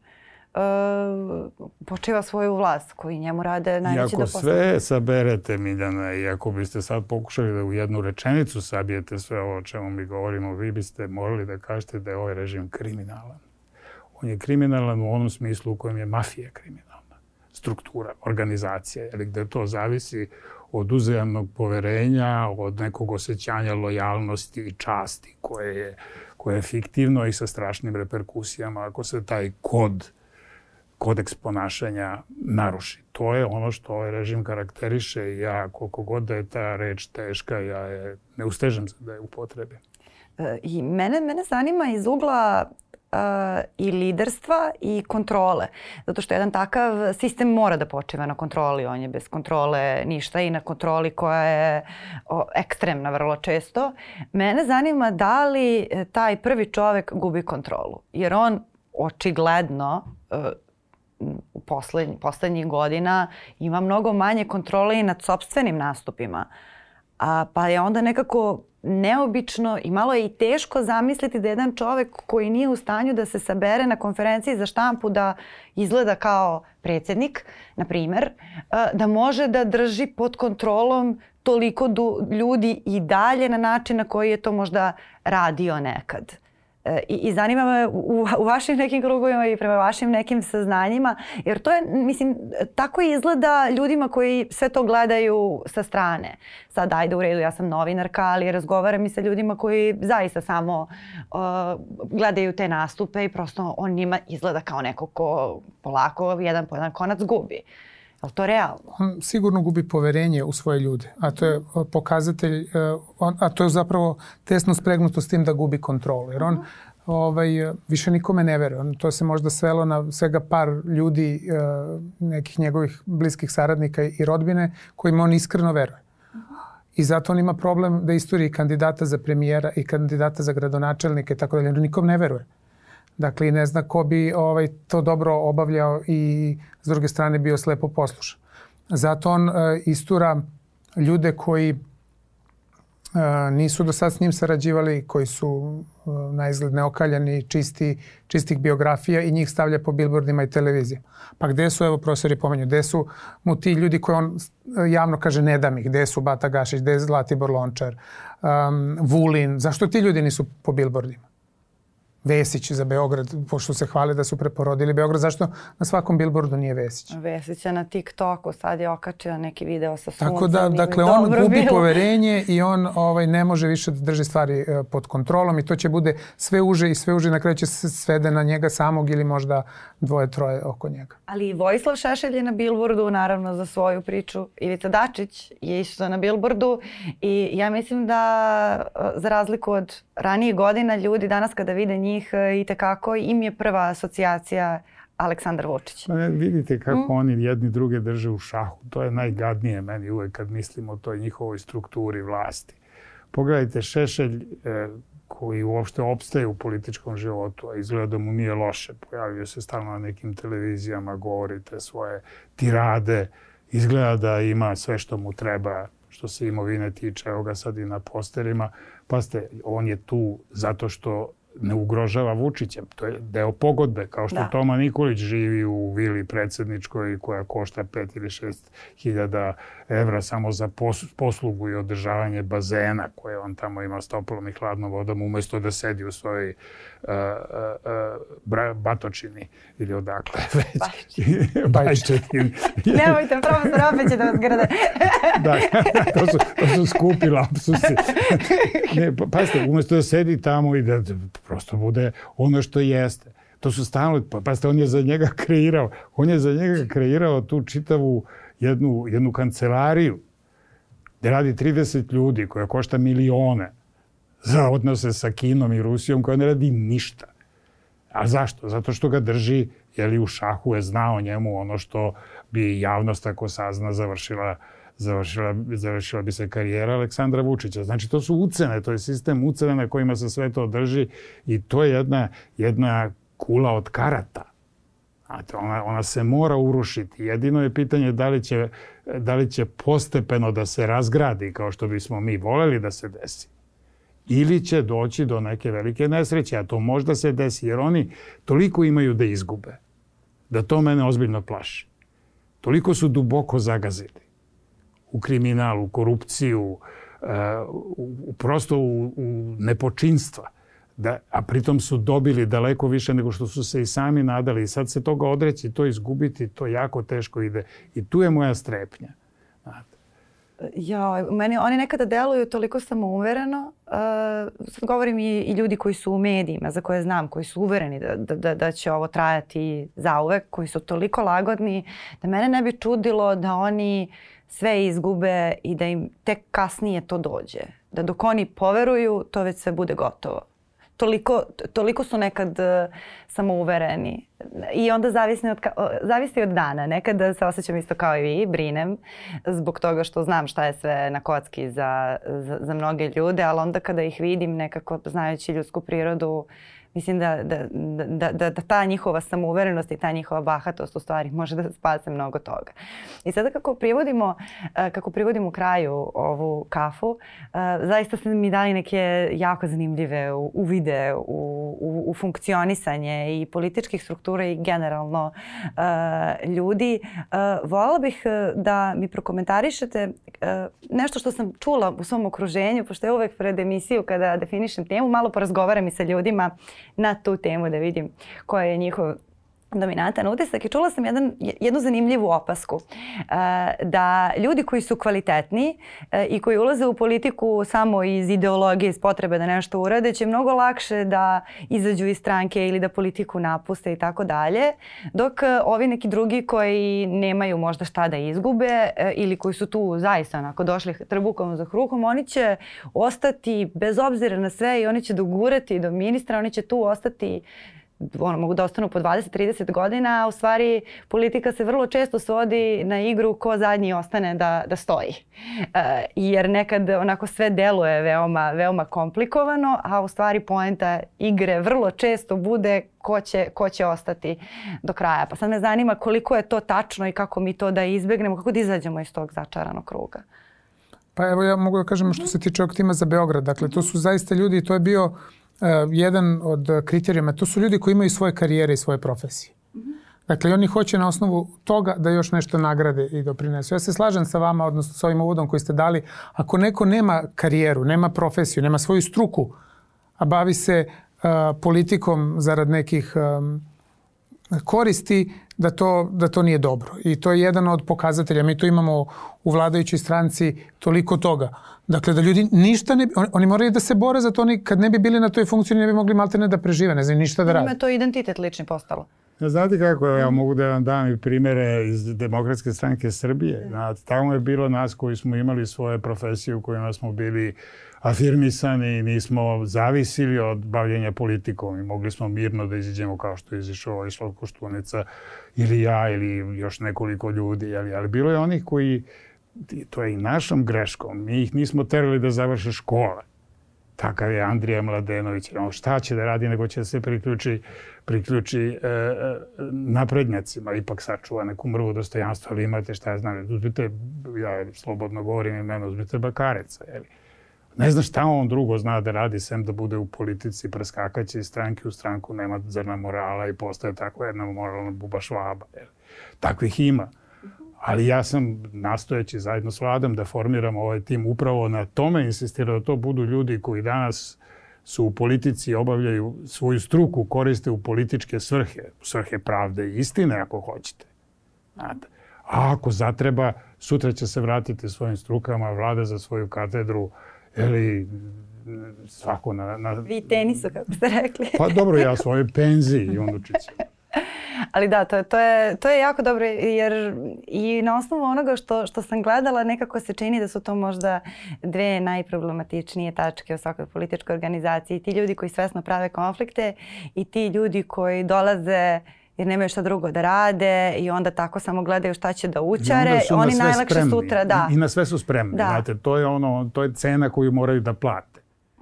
uh, počiva svoju vlast, koji njemu rade najveći da postavljaju. I ako sve saberete, Miljana, i ako biste sad pokušali da u jednu rečenicu sabijete sve ovo o čemu mi govorimo, vi biste morali da kažete da je ovaj režim kriminalan. On je kriminalan u onom smislu u kojem je mafija kriminalna. Struktura, organizacija, ili gde to zavisi od uzajamnog poverenja, od nekog osjećanja lojalnosti i časti koje je, koje je fiktivno i sa strašnim reperkusijama ako se taj kod kodeks ponašanja naruši. To je ono što ovaj režim karakteriše i ja, koliko god da je ta reč teška, ja je ne ustežem se da je upotrebim. E, I mene, mene zanima iz ugla uh, i liderstva i kontrole. Zato što jedan takav sistem mora da počiva na kontroli. On je bez kontrole ništa i na kontroli koja je o, ekstremna vrlo često. Mene zanima da li e, taj prvi čovek gubi kontrolu. Jer on očigledno uh, u poslednj, poslednjih godina ima mnogo manje kontrole i nad sobstvenim nastupima. A, pa je onda nekako neobično i malo je i teško zamisliti da jedan čovek koji nije u stanju da se sabere na konferenciji za štampu da izgleda kao predsednik, na primer, da može da drži pod kontrolom toliko ljudi i dalje na način na koji je to možda radio nekad. I, I zanima me u, u vašim nekim krugovima i prema vašim nekim saznanjima, jer to je, mislim, tako izgleda ljudima koji sve to gledaju sa strane. Sad, ajde u redu, ja sam novinarka, ali razgovaram i sa ljudima koji zaista samo uh, gledaju te nastupe i prosto on njima izgleda kao neko ko polako jedan po jedan konac gubi. Je li to realno? On sigurno gubi poverenje u svoje ljude, a to je pokazatelj, e, a to je zapravo tesno spregnuto s tim da gubi kontrolu, jer on ovaj, više nikome ne veruje. On, to se možda svelo na svega par ljudi, e, nekih njegovih bliskih saradnika i rodbine, kojima on iskreno veruje. I zato on ima problem da istoriji kandidata za premijera i kandidata za gradonačelnike, tako da nikom ne veruje. Dakle, ne zna ko bi ovaj, to dobro obavljao i s druge strane bio slepo poslušan. Zato on e, istura ljude koji e, nisu do sad s njim sarađivali, koji su e, na izgled neokaljani, čisti, čistih biografija i njih stavlja po billboardima i televiziji. Pa gde su, evo profesori pomenju, gde su mu ti ljudi koji on e, javno kaže ne dam ih, gde su Bata Gašić, gde je Zlatibor Lončar, um, Vulin, zašto ti ljudi nisu po billboardima? Vesić za Beograd, pošto se hvale da su preporodili Beograd, zašto na svakom billboardu nije Vesić? Vesić je na TikToku, sad je okačio neki video sa suncem. Tako da, dakle, on gubi bilo. poverenje i on ovaj, ne može više da drži stvari e, pod kontrolom i to će bude sve uže i sve uže, na kraju će se svede na njega samog ili možda dvoje, troje oko njega. Ali Vojislav Šešelj je na billboardu, naravno, za svoju priču. Ivica Dačić je isto na billboardu i ja mislim da, e, za razliku od ranijih godina, ljudi danas kada vide njih e, i tekako im je prva asocijacija Aleksandar Vučić. Pa ne, vidite kako mm. oni jedni druge drže u šahu. To je najgadnije meni uvek kad mislim o toj njihovoj strukturi vlasti. Pogledajte Šešelj e, koji uopšte opstaje u političkom životu, a izgleda da mu nije loše. Pojavio se stalno na nekim televizijama, govorite svoje tirade, izgleda da ima sve što mu treba što se imovine tiče, evo ga sad i na posterima. Pazite, on je tu zato što ne ugrožava Vučića. To je deo pogodbe, kao što da. Toma Nikolić živi u vili predsedničkoj koja košta 5 ili 6 hiljada evra samo za poslugu i održavanje bazena koje on tamo ima s toplom i hladnom vodom umesto da sedi u svojoj uh, uh, batočini ili odakle već. Bajčetini. Nemojte, profesor, opet će da vas grade. da, to su, to su skupi lapsusi. ne, pa, pazite, umesto da sedi tamo i da prosto bude ono što jeste. To su stalno, pa, pazite, on je za njega kreirao, on je za njega kreirao tu čitavu jednu, jednu kancelariju gde radi 30 ljudi koja košta milione za odnose sa Kinom i Rusijom koja ne radi ništa. A zašto? Zato što ga drži, jeli u šahu je znao njemu ono što bi javnost ako sazna završila završila, završila bi se karijera Aleksandra Vučića. Znači, to su ucene, to je sistem ucene na kojima se sve to drži i to je jedna, jedna kula od karata. Znate, ona, ona se mora urušiti. Jedino je pitanje da li, će, da li će postepeno da se razgradi kao što bismo mi voleli da se desi. Ili će doći do neke velike nesreće, a to možda se desi, jer oni toliko imaju da izgube da to mene ozbiljno plaši. Toliko su duboko zagazili u kriminal, u korupciju, u, prosto u, u nepočinstva. Da, a pritom su dobili daleko više nego što su se i sami nadali. I sad se toga odreći, to izgubiti, to jako teško ide. I tu je moja strepnja. Znate. Ja, meni oni nekada deluju toliko samouvereno. Uh, sad govorim i, i ljudi koji su u medijima, za koje znam, koji su uvereni da, da, da, da će ovo trajati zauvek, koji su toliko lagodni, da mene ne bi čudilo da oni sve izgube i da im tek kasnije to dođe. Da dok oni poveruju, to već sve bude gotovo toliko, toliko su nekad uh, samouvereni. I onda zavisi od, zavisi od dana. Nekad se osjećam isto kao i vi, brinem zbog toga što znam šta je sve na kocki za, za, za mnoge ljude, ali onda kada ih vidim nekako znajući ljudsku prirodu, mislim da, da, da, da, da ta njihova samouverenost i ta njihova bahatost u stvari može da spase mnogo toga. I sada kako privodimo, e, kako privodimo kraju ovu kafu, e, zaista ste mi dali neke jako zanimljive uvide u, u, u funkcionisanje i političkih struktura i generalno e, ljudi. Volala bih da mi prokomentarišete nešto što sam čula u svom okruženju, pošto je uvek pred emisiju kada definišem temu, malo porazgovaram i sa ljudima na tu temu da vidim koja je njihov dominantan utisak i čula sam jedan, jednu zanimljivu opasku uh, da ljudi koji su kvalitetni uh, i koji ulaze u politiku samo iz ideologije, iz potrebe da nešto urade će mnogo lakše da izađu iz stranke ili da politiku napuste i tako dalje dok uh, ovi neki drugi koji nemaju možda šta da izgube ili koji su tu zaista onako došli trbukom za hrukom oni će ostati bez obzira na sve i oni će dogurati do ministra, oni će tu ostati ono, mogu da ostanu po 20-30 godina, a u stvari politika se vrlo često svodi na igru ko zadnji ostane da, da stoji. E, jer nekad onako sve deluje veoma, veoma komplikovano, a u stvari poenta igre vrlo često bude ko će, ko će ostati do kraja. Pa sad me zanima koliko je to tačno i kako mi to da izbegnemo, kako da izađemo iz tog začaranog kruga. Pa evo ja mogu da kažem što se tiče ovog tima za Beograd. Dakle, to su zaista ljudi, to je bio jedan od kriterijuma, to su ljudi koji imaju svoje karijere i svoje profesije. Dakle, oni hoće na osnovu toga da još nešto nagrade i doprinesu. Ja se slažem sa vama, odnosno sa ovim uvodom koji ste dali. Ako neko nema karijeru, nema profesiju, nema svoju struku, a bavi se uh, politikom zarad nekih um, koristi, da to, da to nije dobro. I to je jedan od pokazatelja. Mi tu imamo u vladajućoj stranci toliko toga. Dakle, da ljudi ništa ne... Oni, oni moraju da se bore za to. Oni kad ne bi bili na toj funkciji, ne bi mogli maltene da prežive. Ne znam, ništa da rade. Ima to identitet lični postalo. Ja, znate kako, ja mogu da vam dam i primere iz Demokratske stranke Srbije. Znate, tamo je bilo nas koji smo imali svoje profesije u kojima smo bili afirmisani, nismo zavisili od bavljenja politikom i mogli smo mirno da iziđemo kao što je izišao Išla Koštunica ili ja ili još nekoliko ljudi. Ali, ali bilo je onih koji, to je i našom greškom, mi ih nismo terali da završe škole. Takav je Andrija Mladenović. On šta će da radi nego će da se priključi, priključi e, e, naprednjacima. Ipak sačuva neku mrvu dostojanstva, ali imate šta ja znam. Uzmite, ja slobodno govorim imeno, uzmite Bakareca. Jeli? Ne zna šta on drugo zna da radi, sem da bude u politici, preskakaće iz stranke u stranku, nema zrna morala i postaje tako jedna moralna buba švaba. Takvih ima. Ali ja sam nastojeći zajedno s vladom da formiram ovaj tim upravo na tome insistirao da to budu ljudi koji danas su u politici obavljaju svoju struku, koriste u političke svrhe, svrhe pravde i istine ako hoćete. Znate. A ako zatreba, sutra će se vratiti svojim strukama, vlada za svoju katedru, ili svako na... na... Vi tenisu, kako ste rekli. pa dobro, ja svoje penziji i unučice. Ali da, to, to, je, to je jako dobro jer i na osnovu onoga što, što sam gledala nekako se čini da su to možda dve najproblematičnije tačke u svakoj političkoj organizaciji. Ti ljudi koji svesno prave konflikte i ti ljudi koji dolaze jer nemaju šta drugo da rade i onda tako samo gledaju šta će da učare. Oni najlakše spremni. sutra, da. I, I na sve su spremni. Da. Znate, to je ono, to je cena koju moraju da plate.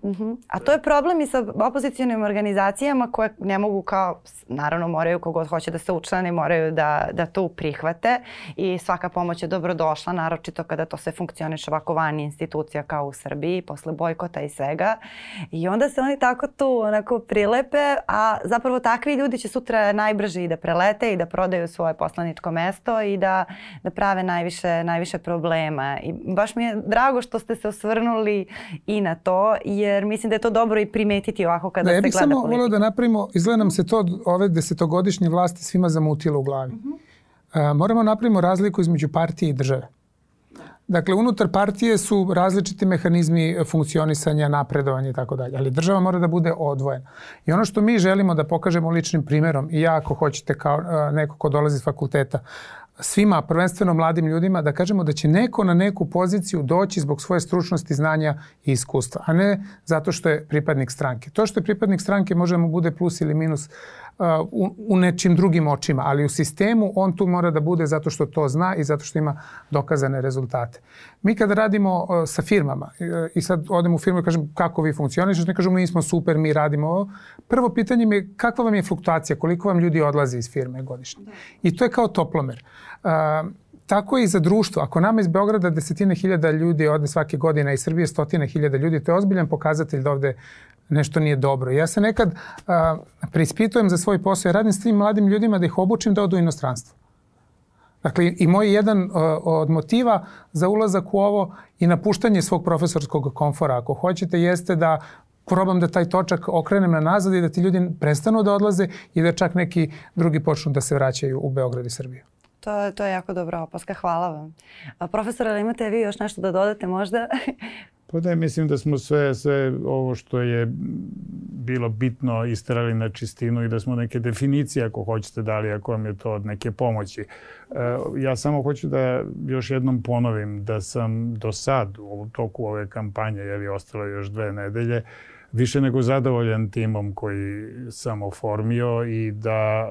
Uh -huh. A to je problem i sa opozicijalnim organizacijama koje ne mogu kao, naravno moraju kogod hoće da se učlane, moraju da, da to prihvate i svaka pomoć je dobrodošla, naročito kada to sve funkcioniše ovako van institucija kao u Srbiji, posle bojkota i svega. I onda se oni tako tu onako prilepe, a zapravo takvi ljudi će sutra najbrže i da prelete i da prodaju svoje poslaničko mesto i da, da prave najviše, najviše problema. I baš mi je drago što ste se osvrnuli i na to, jer mislim da je to dobro i primetiti ovako kada da, se gleda politika. Ja bih samo volio da napravimo, izgleda nam se to ove desetogodišnje vlasti svima zamutilo u glavi. Uh -huh. uh, moramo napravimo razliku između partije i države. Dakle, unutar partije su različiti mehanizmi funkcionisanja, napredovanja i tako dalje, ali država mora da bude odvojena. I ono što mi želimo da pokažemo ličnim primerom, i ja ako hoćete kao neko ko dolazi iz fakulteta, svima, prvenstveno mladim ljudima, da kažemo da će neko na neku poziciju doći zbog svoje stručnosti, znanja i iskustva, a ne zato što je pripadnik stranke. To što je pripadnik stranke može da mu bude plus ili minus u, u nečim drugim očima, ali u sistemu on tu mora da bude zato što to zna i zato što ima dokazane rezultate. Mi kada radimo sa firmama i sad odem u firmu i kažem kako vi funkcionišete, ne kažem mi smo super, mi radimo ovo. Prvo pitanje mi je kakva vam je fluktuacija, koliko vam ljudi odlazi iz firme godišnje. Da. I to je kao toplomer. Uh, tako i za društvo. Ako nama iz Beograda desetine hiljada ljudi ode svake godine, iz Srbije stotine hiljada ljudi, to je ozbiljan pokazatelj da ovde nešto nije dobro. Ja se nekad a, preispitujem za svoj posao. Ja radim s tim mladim ljudima da ih obučim da odu u inostranstvo. Dakle, i moj jedan a, od motiva za ulazak u ovo i napuštanje svog profesorskog komfora, ako hoćete, jeste da probam da taj točak okrenem na nazad i da ti ljudi prestanu da odlaze i da čak neki drugi počnu da se vraćaju u Beograd i Srbiju. To, to je jako dobra opaska, hvala vam. A, profesor, ali imate vi još nešto da dodate možda? Pa da, mislim da smo sve, sve ovo što je bilo bitno isterali na čistinu i da smo neke definicije, ako hoćete, dali, ako vam je to od neke pomoći. E, ja samo hoću da još jednom ponovim da sam do sad u toku ove kampanje, jer je ostalo još dve nedelje, više nego zadovoljan timom koji sam oformio i da,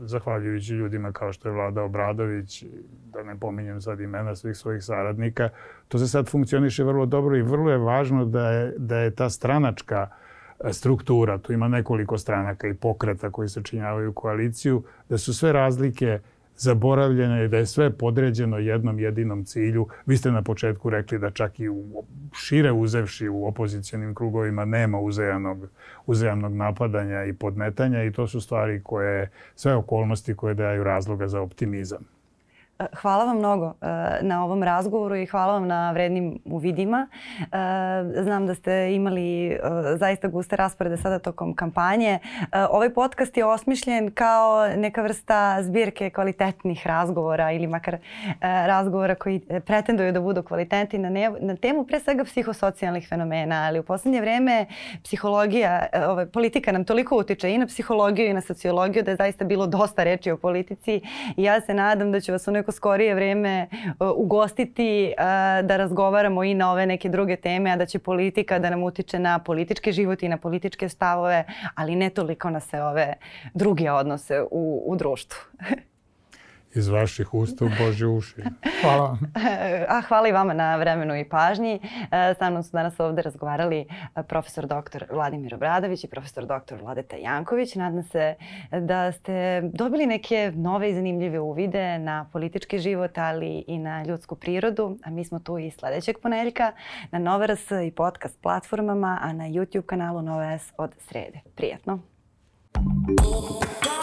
zahvaljujući ljudima kao što je Vlada Obradović, da ne pominjem sad imena svih svojih saradnika, to se sad funkcioniše vrlo dobro i vrlo je važno da je, da je ta stranačka struktura, tu ima nekoliko stranaka i pokreta koji sačinjavaju koaliciju, da su sve razlike uh, zaboravljeno i da je sve podređeno jednom jedinom cilju. Vi ste na početku rekli da čak i u, šire uzevši u opozicijonim krugovima nema uzajamnog, uzajamnog napadanja i podmetanja i to su stvari koje, sve okolnosti koje daju razloga za optimizam. Eh, hvala vam mnogo eh, na ovom razgovoru i hvala vam na vrednim uvidima. Eh, znam da ste imali zaista guste rasporede sada tokom kampanje. Ovaj podcast je osmišljen kao neka vrsta zbirke kvalitetnih razgovora ili makar razgovora koji pretenduju da budu kvalitetni na, na temu pre svega psihosocijalnih fenomena, ali u poslednje vreme psihologija, ovaj, politika nam toliko utiče i na psihologiju i na sociologiju da je zaista bilo dosta reči o politici i ja se nadam da ću vas u neko skorije vreme uh, ugostiti uh, da razgovaramo i na ove neke druge teme, a da će politika da nam utiče na politički život i na političke stavove, ali ne toliko na sve ove druge odnose u, u društvu. iz vaših usta u Bože uši. Hvala vam. A hvala i vama na vremenu i pažnji. E, sa mnom su danas ovde razgovarali e, profesor dr. Vladimir Obradović i profesor dr. Vladeta Janković. Nadam se da ste dobili neke nove i zanimljive uvide na politički život, ali i na ljudsku prirodu. A mi smo tu i sledećeg ponedeljka na Nova RS i podcast platformama, a na YouTube kanalu Nova S od srede. Prijetno. Thank you.